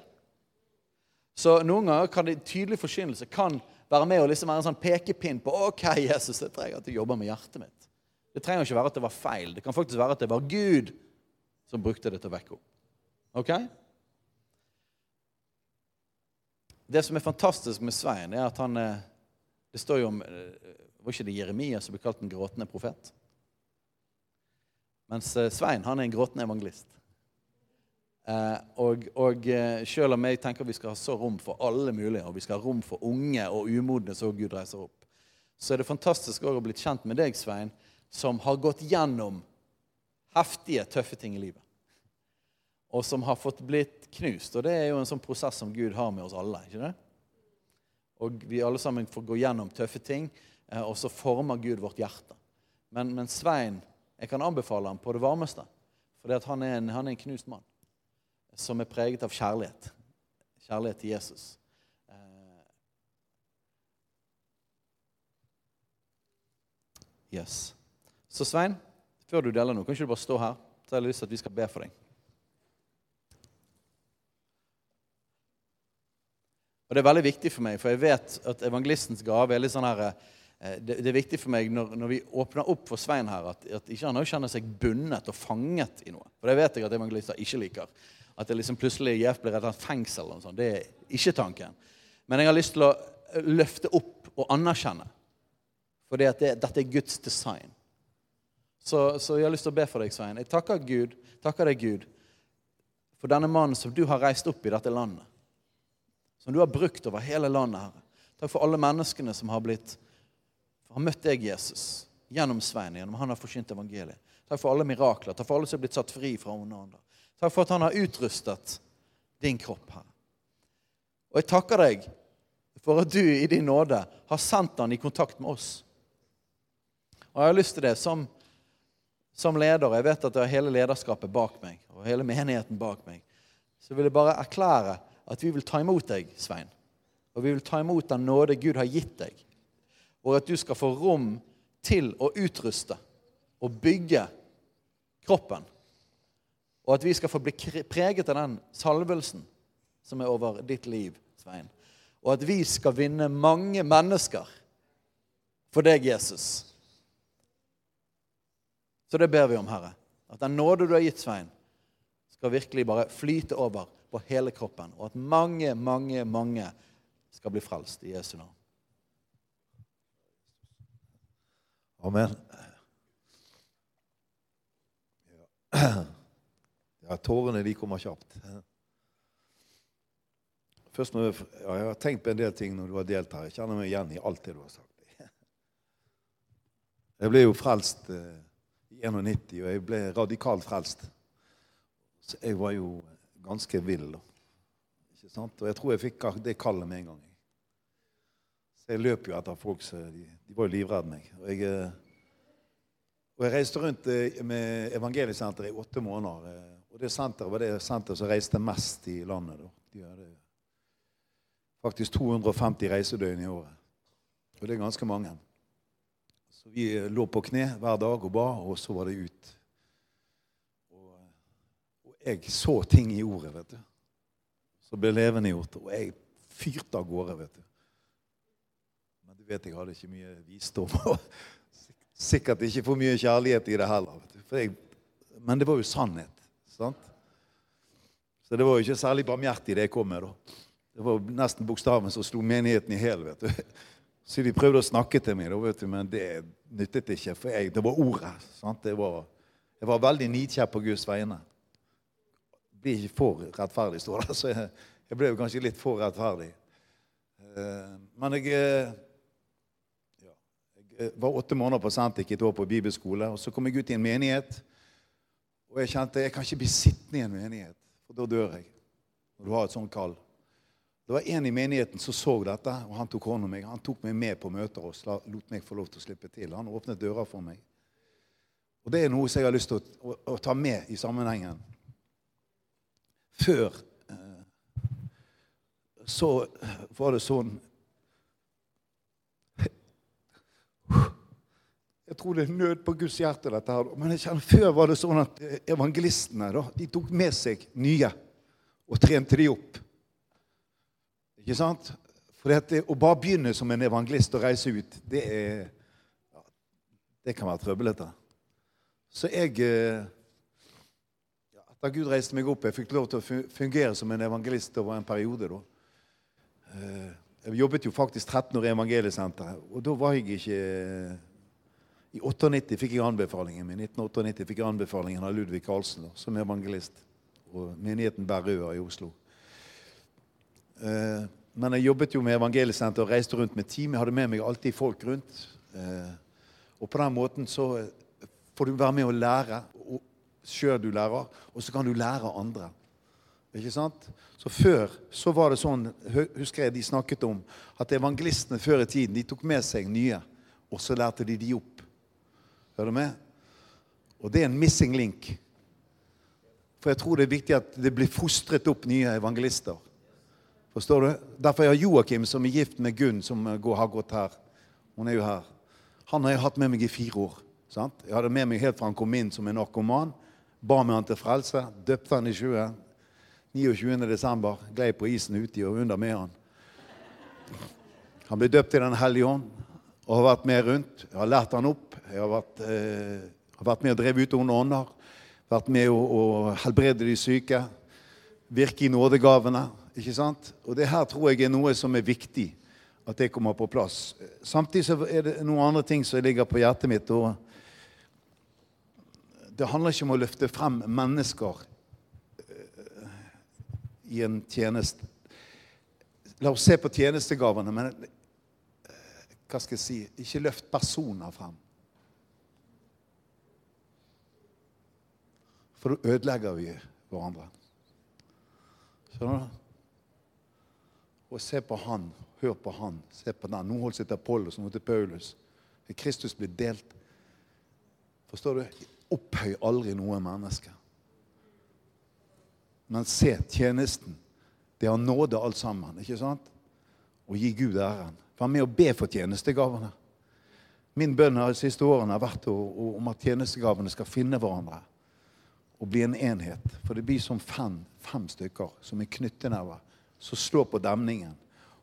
Så noen ganger kan det tydelig forkynnelse kan være med og liksom være en sånn pekepinn på ok, Jesus, jeg trenger at du jobber med hjertet mitt. Det trenger ikke være at det var feil. Det kan faktisk være at det var Gud som brukte det til å vekke opp. Ok? Det som er fantastisk med Svein, er at han eh, Det står jo om eh, Var ikke det Jeremia som ble kalt den gråtende profet? Mens eh, Svein han er en gråtende evangelist. Eh, og og eh, selv om jeg tenker vi skal ha så rom for alle mulige, og vi skal ha rom for unge og umodne så Gud reiser opp, så er det fantastisk å bli kjent med deg, Svein, som har gått gjennom heftige, tøffe ting i livet. Og som har fått blitt knust. Og det er jo en sånn prosess som Gud har med oss alle. ikke det? Og vi alle sammen får gå gjennom tøffe ting, eh, og så former Gud vårt hjerte. Men, men Svein, jeg kan anbefale ham på det varmeste. For han, han er en knust mann som er preget av kjærlighet. Kjærlighet til Jesus. Eh, Yes. Så Svein, før du deler noe, kan ikke du bare stå her? Så har jeg lyst til at vi skal be for deg. Og Det er veldig viktig for meg, for jeg vet at evangelistens gave er litt sånn her eh, Det, er viktig for meg når, når vi åpner opp for Svein her, at, at ikke han kjenner seg bundet og fanget i noe. For det vet jeg at evangelister ikke liker. At det liksom plutselig Jeff blir et fengsel. eller sånt. Det er ikke tanken. Men jeg har lyst til å løfte opp og anerkjenne. For det det, dette er Guds design. Så, så jeg har lyst til å be for deg, Svein. Jeg takker Gud, takker deg, Gud, for denne mannen som du har reist opp i dette landet. Som du har brukt over hele landet, Herre. Takk for alle menneskene som har blitt har møtt deg, Jesus, gjennom Svein, gjennom han har forkynt evangeliet. Takk for alle mirakler. Takk for alle som er blitt satt fri fra onde ånder. Takk for at han har utrustet din kropp, Herre. Og jeg takker deg for at du i din nåde har sendt han i kontakt med oss. Og jeg har lyst til det som, som leder. Jeg vet at jeg har hele lederskapet bak meg, og hele menigheten bak meg. Så vil jeg bare erklære at vi vil ta imot deg, Svein. Og vi vil ta imot den nåde Gud har gitt deg. Og at du skal få rom til å utruste og bygge kroppen. Og at vi skal få bli preget av den salvelsen som er over ditt liv, Svein. Og at vi skal vinne mange mennesker for deg, Jesus. Så det ber vi om, Herre. At den nåde du har gitt Svein, skal virkelig bare flyte over på hele kroppen. Og at mange, mange, mange skal bli frelst i Jesu navn. Amen. (clears throat) Ja. Ja, tårene de kommer kjapt. Først når, jeg- ja, jeg har tenkt på en del ting når du har delt her. Jeg kjenner meg igjen i alt det du har sagt. (laughs) Jeg ble jo frelst eh, i 91, og jeg ble radikalt frelst. Så jeg var jo ganske vill. Ikke sant? Og jeg tror jeg fikk det kallet med en gang. Så jeg løp jo etter folk så de, de var jo livredde meg. Og jeg, eh, og jeg reiste rundt eh, med Evangeliesenteret i åtte måneder. Det senteret var det senteret som reiste mest i landet. Da. De hadde faktisk 250 reisedøgn i året. Og det er ganske mange. Så vi eh, lå på kne hver dag og ba, og så var det ut. Og, og jeg så ting i ordet, vet du. Som ble levendegjort. Og jeg fyrte av gårde, vet du. Men du vet jeg hadde ikke mye visdom. Og sikkert ikke for mye kjærlighet i det heller. Vet du. For jeg, men det var jo sannhet. Sant? Så det var jo ikke særlig barmhjertig det jeg kom med. da. Det var nesten bokstaven som slo menigheten i hjel. vet du. (laughs) Så de prøvde å snakke til meg, da, vet du, men det nyttet ikke. For jeg, det var ordet. sant? Var, jeg var veldig nidkjær på Guds vegne. Blir ikke for rettferdig, står det. (laughs) Så jeg, jeg ble jo kanskje litt for rettferdig. Eh, Men jeg, eh, ja, jeg var åtte måneder på Sentik, et år på bibelskole. Og så kom jeg ut i en menighet. Og jeg kjente jeg kan ikke bli sittende i en menighet, for da dør jeg. Når du har et sånt kall. Det var en i menigheten som så dette, og han tok hånd om meg. Han tok meg med på møter og lot meg få lov til å slippe til. Han åpnet dører for meg. Og det er noe som jeg har lyst til å, å, å ta med i sammenhengen. Før eh, så var det sånn Jeg tror det er nød på Guds hjerte, dette her. Men jeg kjenner før var det sånn at eh, evangelistene da, de tok med seg nye og trente de opp. Ikke sant? For det, å bare begynne som en evangelist og reise ut, det er Det kan være trøblete. Så jeg eh, ja, Da Gud reiste meg opp, jeg fikk lov til å fungere som en evangelist over en periode. da. Eh, Jeg jobbet jo faktisk 13 år i Evangeliesenteret, og da var jeg ikke I 98 fikk jeg anbefalingen min. 1998 fikk jeg anbefalingen av Ludvig Karlsen som evangelist. Og menigheten Bærøa i Oslo. Eh, Men jeg jobbet jo med Evangeliesenter og reiste rundt med team. Jeg hadde med meg alltid folk rundt. Eh, Og på den måten så får du være med å lære sjøl du lærer, og så kan du lære andre. Ikke sant? Så Før så var det sånn, husker jeg de snakket om, at evangelistene før i tiden de tok med seg nye, og så lærte de de opp. Hører du med? Og det er en missing link. For jeg tror det er viktig at det blir fostret opp nye evangelister. Forstår du? Derfor har Joakim, som er gift med Gunn, som har gått her Hun er jo her. Han har jeg hatt med meg i fire år. Sant? Jeg hadde med meg helt fra han kom inn som en narkoman. Ba med han til frelse. Døpte han i sjøen. 29. desember glei på isen uti og under med han. Han ble døpt i Den hellige ånd og har vært med rundt. Jeg har lært han opp. Jeg har vært, eh, har vært med og drevet ut onde ånder. Vært med å, å helbrede de syke. Virke i nådegavene. Ikke sant? Og det her tror jeg er noe som er viktig at det kommer på plass. Samtidig så er det noen andre ting som ligger på hjertet mitt. og Det handler ikke om å løfte frem mennesker eh, i en tjeneste. La oss se på tjenestegavene, men hva skal jeg si? Ikke løft personer frem. For da ødelegger vi hverandre. Skjønner du? Og se på han, hør på han, se på den. Nå holdt seg til Apollos, nå til Paulus. Kristus blir delt. Forstår du? Opphøy aldri noe menneske. Men se tjenesten. Det har nåde alt sammen. ikke sant? Og gi Gud æren. Vær med å be for tjenestegavene. Min bønn de siste årene har vært om at tjenestegavene skal finne hverandre og bli en enhet. For det blir som fem, fem stykker som er knyttenever som slår på demningen.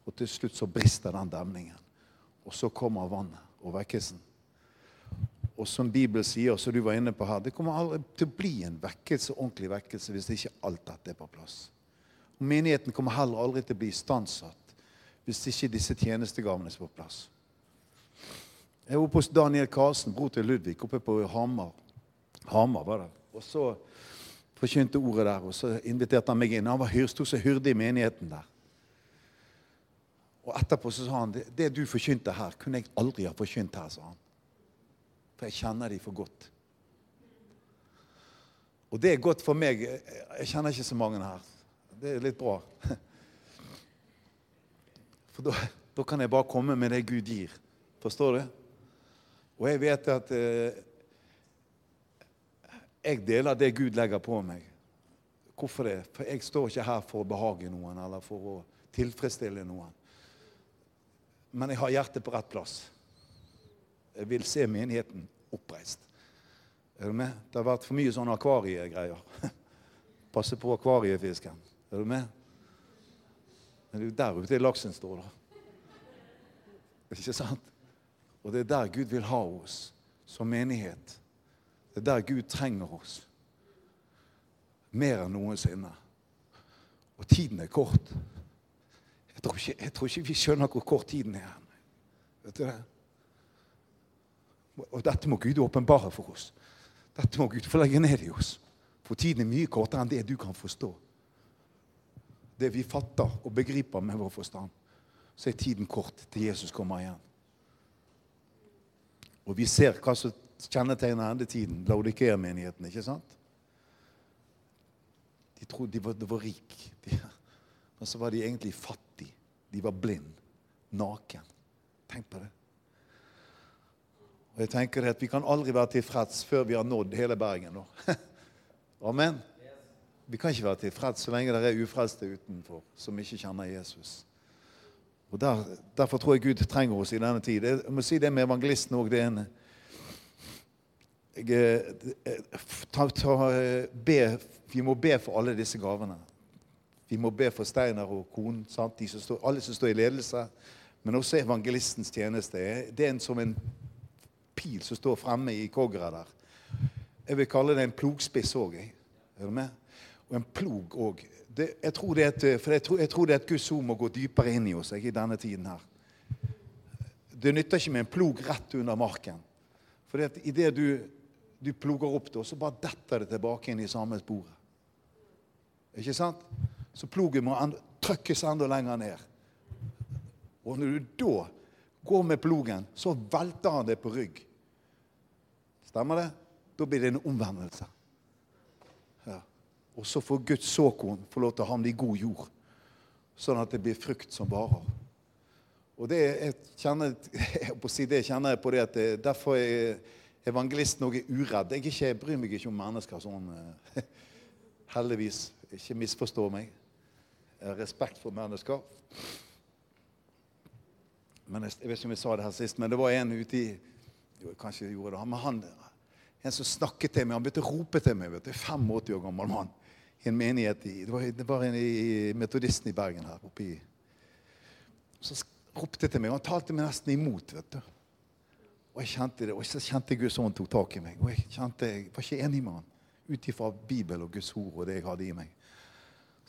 Og til slutt så brister den demningen. Og så kommer vannet og vekkelsen. Og som Bibelen sier, som du var inne på her, det kommer aldri til å bli en vekkelse, ordentlig vekkelse hvis ikke alt dette er på plass. Og Menigheten kommer heller aldri til å bli istandsatt hvis ikke disse tjenestegavene er på plass. Jeg var oppe hos Daniel Karlsen, bror til Ludvig, oppe på Hamar. Hamar var det. Og så forkynte ordet der, og så inviterte han meg inn. Han var sto som hyrde i menigheten der. Og etterpå så sa han det, du forkynte her, kunne jeg aldri ha forkynt her, sa han. For jeg kjenner de for godt. Og det er godt for meg. Jeg kjenner ikke så mange her. Det er litt bra. (laughs) For da, da kan jeg bare komme med det Gud gir. Forstår du? Og jeg vet at eh, jeg deler det Gud legger på meg. Hvorfor det? For jeg står ikke her for å behage noen eller for å tilfredsstille noen. Men jeg har hjertet på rett plass. Jeg vil se menigheten oppreist. Er du med? Det har vært for mye sånne akvariegreier. (laughs) Passe på akvariefisken. Er du med? Men det er jo der ute laksen står, da. Ikke sant? Og det er der Gud vil ha oss som menighet. Det er der Gud trenger oss. Mer enn noensinne. Og tiden er kort. Jeg tror ikke, jeg tror ikke vi skjønner hvor kort tiden er. Vet du det? Og dette må Gud åpenbare for oss. Dette må Gud få legge ned i oss. For tiden er mye kortere enn det du kan forstå. Det vi fatter og begriper med vår forstand, så er tiden kort til Jesus kommer igjen. Og vi ser hva som kjennetegner endetiden, Laudikea-menigheten, ikke sant? De trodde de var, de var rike, (laughs) men så var de egentlig fattige. De var blind, naken. Tenk på det. Og jeg tenker at Vi kan aldri være tilfreds før vi har nådd hele Bergen. nå. (laughs) Amen. Vi kan ikke være tilfreds så lenge det er ufrelste utenfor som ikke kjenner Jesus. Og der, Derfor tror jeg Gud trenger oss i denne tid. Jeg må si det med evangelisten òg. Be, vi må be for alle disse gavene. Vi må be for Steiner og konen, alle som står i ledelse. Men også evangelistens tjeneste. Det er en, som en pil som står fremme i kogeret der. Jeg vil kalle det en plogspiss òg. Er du med? Og en plog òg. Jeg, tror det er et, jeg, tror, jeg tror det er et Guds ord må gå dypere inn i oss jeg, i denne tiden her. Det nytter ikke med en plog rett under marken. For idet du, du ploger opp det, så bare detter det tilbake inn i samme sporet. Ikke sant? Så plogen må trykkes enda lenger ned. Og når du da går med plogen, så velter han det på rygg. Stemmer det? Da blir det en omvendelse. Ja. Og så får Guds såkorn få lov til å havne i god jord, sånn at det blir frukt som varer. Og det (laughs) jeg kjenner, jeg det kjenner jeg på det at det, derfor er evangelisten òg uredd. Jeg, ikke, jeg, bryr meg ikke om mennesker sånn eh, (laughs) Heldigvis. Ikke misforstå meg. Jeg har respekt for mennesker. Men jeg, jeg vet ikke om jeg sa det her sist, men det var en ute i jo, kanskje jeg gjorde det, men han, en som snakket til meg. Han begynte å rope til meg. vet du, 85 år gammel mann i en menighet i, Det var, det var en i Metodisten i Bergen her oppe i Så ropte til meg. og Han talte meg nesten imot. vet du. Og jeg kjente det, og så kjente Guds ånd tok tak i meg. Og jeg kjente, jeg var ikke enig med han ut ifra Bibelen og Guds ord og det jeg hadde i meg.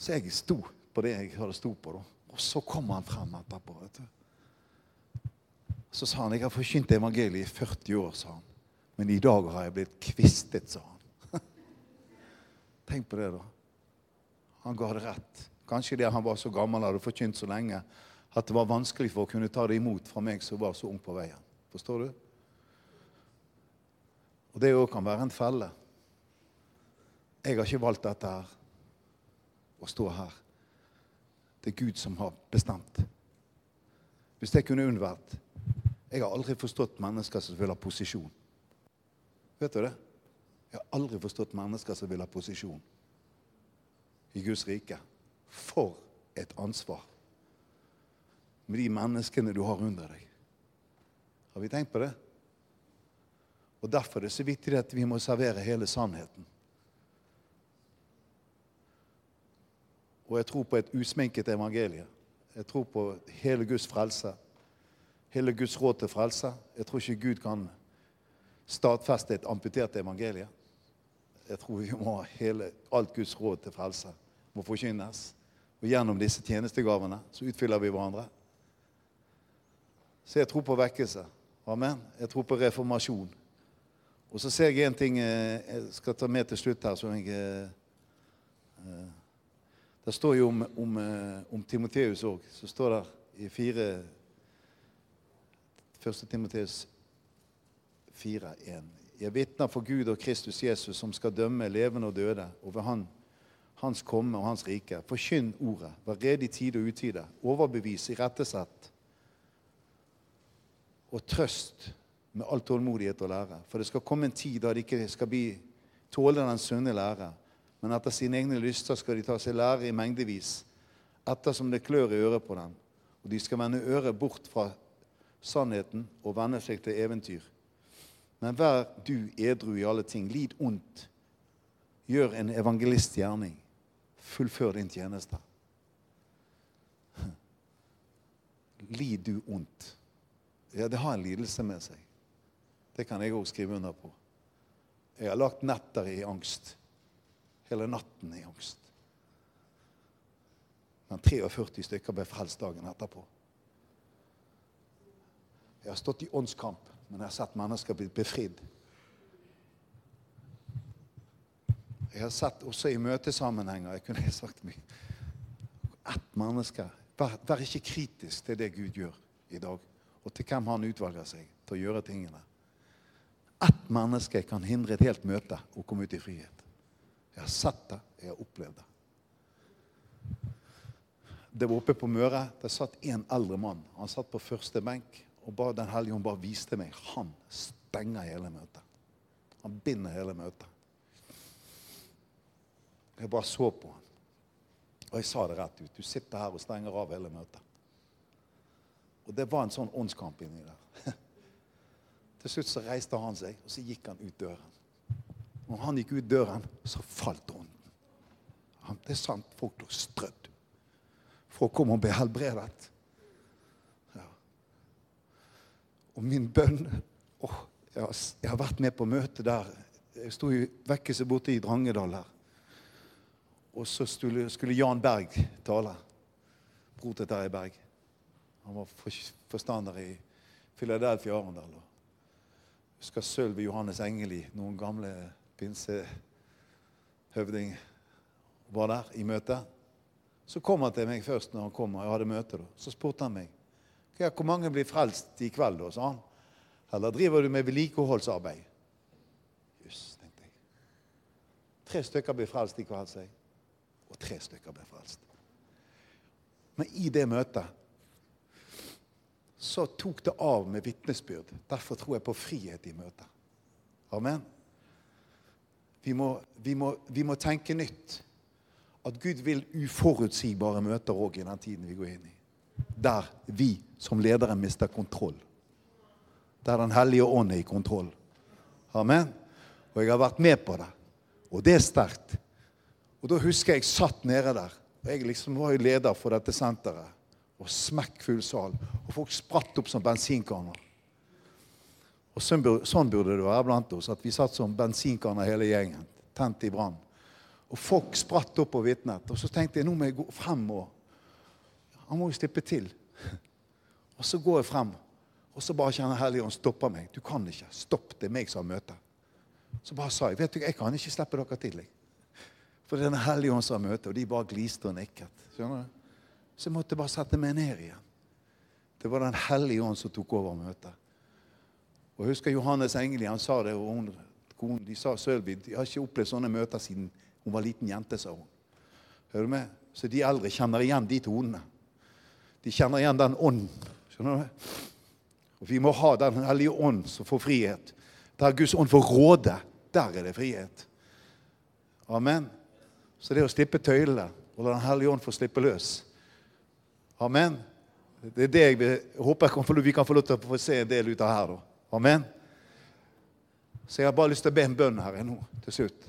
Så jeg sto på det jeg hadde sto på. da. Og så kom han frem etterpå. vet du. Så sa han jeg har forkynt evangeliet i 40 år. sa han. Men i dag har jeg blitt kvistet, sa han. (laughs) Tenk på det, da. Han ga det rett. Kanskje det han var så gammel hadde forkynt så lenge at det var vanskelig for å kunne ta det imot fra meg som var så ung på veien. Forstår du? Og det òg kan være en felle. Jeg har ikke valgt dette her, å stå her. Det er Gud som har bestemt. Hvis jeg kunne unnvært Jeg har aldri forstått mennesker som vil ha posisjon. Vet du det? Jeg har aldri forstått mennesker som vil ha posisjon i Guds rike. For et ansvar med de menneskene du har under deg. Har vi tenkt på det? Og Derfor er det så viktig at vi må servere hele sannheten. Og jeg tror på et usminket evangelie. Jeg tror på hele Guds frelse. Hele Guds råd til frelse. Jeg tror ikke Gud kan stadfeste et amputert evangelie. Jeg tror vi må hele, alt Guds råd til frelse må forkynnes. Og gjennom disse tjenestegavene så utfyller vi hverandre. Så jeg tror på vekkelse. Amen. Jeg tror på reformasjon. Og så ser jeg en ting eh, jeg skal ta med til slutt her, som jeg eh, eh, det står jo om, om, om Timoteus òg. Så står det i fire Første Timoteus 4,1. Jeg vitner for Gud og Kristus Jesus, som skal dømme levende og døde, over han, hans komme og hans rike. Forkynn ordet. Vær rede i tide og utide. Overbevis, irettesett. Og trøst med all tålmodighet og lære. For det skal komme en tid da de ikke skal bli, tåle den sunne lære men etter sine egne lyster skal de ta seg lære i mengdevis, ettersom det klør i øret på dem. Og de skal vende øret bort fra sannheten og vende seg til eventyr. Men vær du edru i alle ting. Lid ondt. Gjør en evangelistgjerning. Fullfør din tjeneste. Lid du ondt. Ja, det har en lidelse med seg. Det kan jeg òg skrive under på. Jeg har lagt netter i angst hele natten i angst. Men 43 stykker ble frelst dagen etterpå. Jeg har stått i åndskamp, men jeg har sett mennesker bli befridd. Jeg har sett også i møtesammenhenger Jeg kunne sagt mye. Ett menneske. Vær, vær ikke kritisk til det Gud gjør i dag, og til hvem han utvalger seg til å gjøre tingene. Ett menneske kan hindre et helt møte å komme ut i frihet. Jeg har sett det, jeg har opplevd det. Det var oppe på Møre. Der satt en eldre mann. Han satt på første benk. Og ba Den hellige ånd bare viste meg han stenger hele møtet. Han binder hele møtet. Jeg bare så på han. Og jeg sa det rett ut. Du sitter her og stenger av hele møtet. Og det var en sånn åndskamp inni der. (laughs) Til slutt så reiste han seg, og så gikk han ut døren. Når han gikk ut døren, så falt ånden. Det er sant. Folk lå strødd å komme og bli helbredet. Ja. Og min bønn oh, jeg, har, vært med på møte der. Jeg sto i vekkelse borte i Drangedal her. Og så skulle, skulle Jan Berg tale. Bror til Terje Berg. Han var forstander i Philadelphia Arendal. Jeg husker Sølvi Johannes Engeli, noen gamle pinsehøvding, var der i møte. Så kom han til meg først når han kom, og jeg hadde møte. da. Så spurte han meg hvor mange blir frelst i kveld. da, sa han. Eller driver du med vedlikeholdsarbeid? Jøss, tenkte jeg. Tre stykker blir frelst i kveld, sa jeg. Og tre stykker blir frelst. Men i det møtet så tok det av med vitnesbyrd. Derfor tror jeg på frihet i møtet. Amen. Vi må, vi må, vi må tenke nytt at Gud vil uforutsigbare møter òg i den tiden vi går inn i. Der vi som ledere mister kontroll. Der Den hellige ånd er i kontroll. Amen. Og jeg har vært med på det. Og det er sterkt. Og da husker jeg jeg satt nede der. og Jeg liksom var jo leder for dette senteret. Og smekkfull sal. Og folk spratt opp som bensinkanner. Og sånn sånn burde det være blant oss. At vi satt som bensinkanner hele gjengen. Tent i brann. Og folk spratt opp og vitnet. Og så tenkte jeg nå må jeg gå frem. og Han må jo slippe til. Og så går jeg frem, og så bare kjenner Helligånd stopper meg. Du kan ikke. Stopp. Det er meg som har møte. Så bare sa jeg vet du, jeg kan ikke slippe dere til. Jeg. For det er Den hellige ånd som har møte, og de bare gliste og nikket. Skjønner du? Så jeg måtte bare sette meg ned igjen. Det var Den hellige ånd som tok over møtet. Og husker Johannes Engeli han sa det, og hun, de sa Sølvi de har ikke opplevd sånne møter siden hun var liten jente, sa hun. Hører du med? Så de eldre kjenner igjen de tonene. De kjenner igjen den ånden. Skjønner du? Og Vi må ha Den hellige ånd som får frihet. Der Guds ånd får råde, der er det frihet. Amen. Så det å slippe tøylene og la Den hellige ånd få slippe løs Amen. Det er det jeg vil, håper jeg vi kan få lov til å få se en del ut av her. da. Amen. Så jeg har bare lyst til å be en bønn her nå til slutt.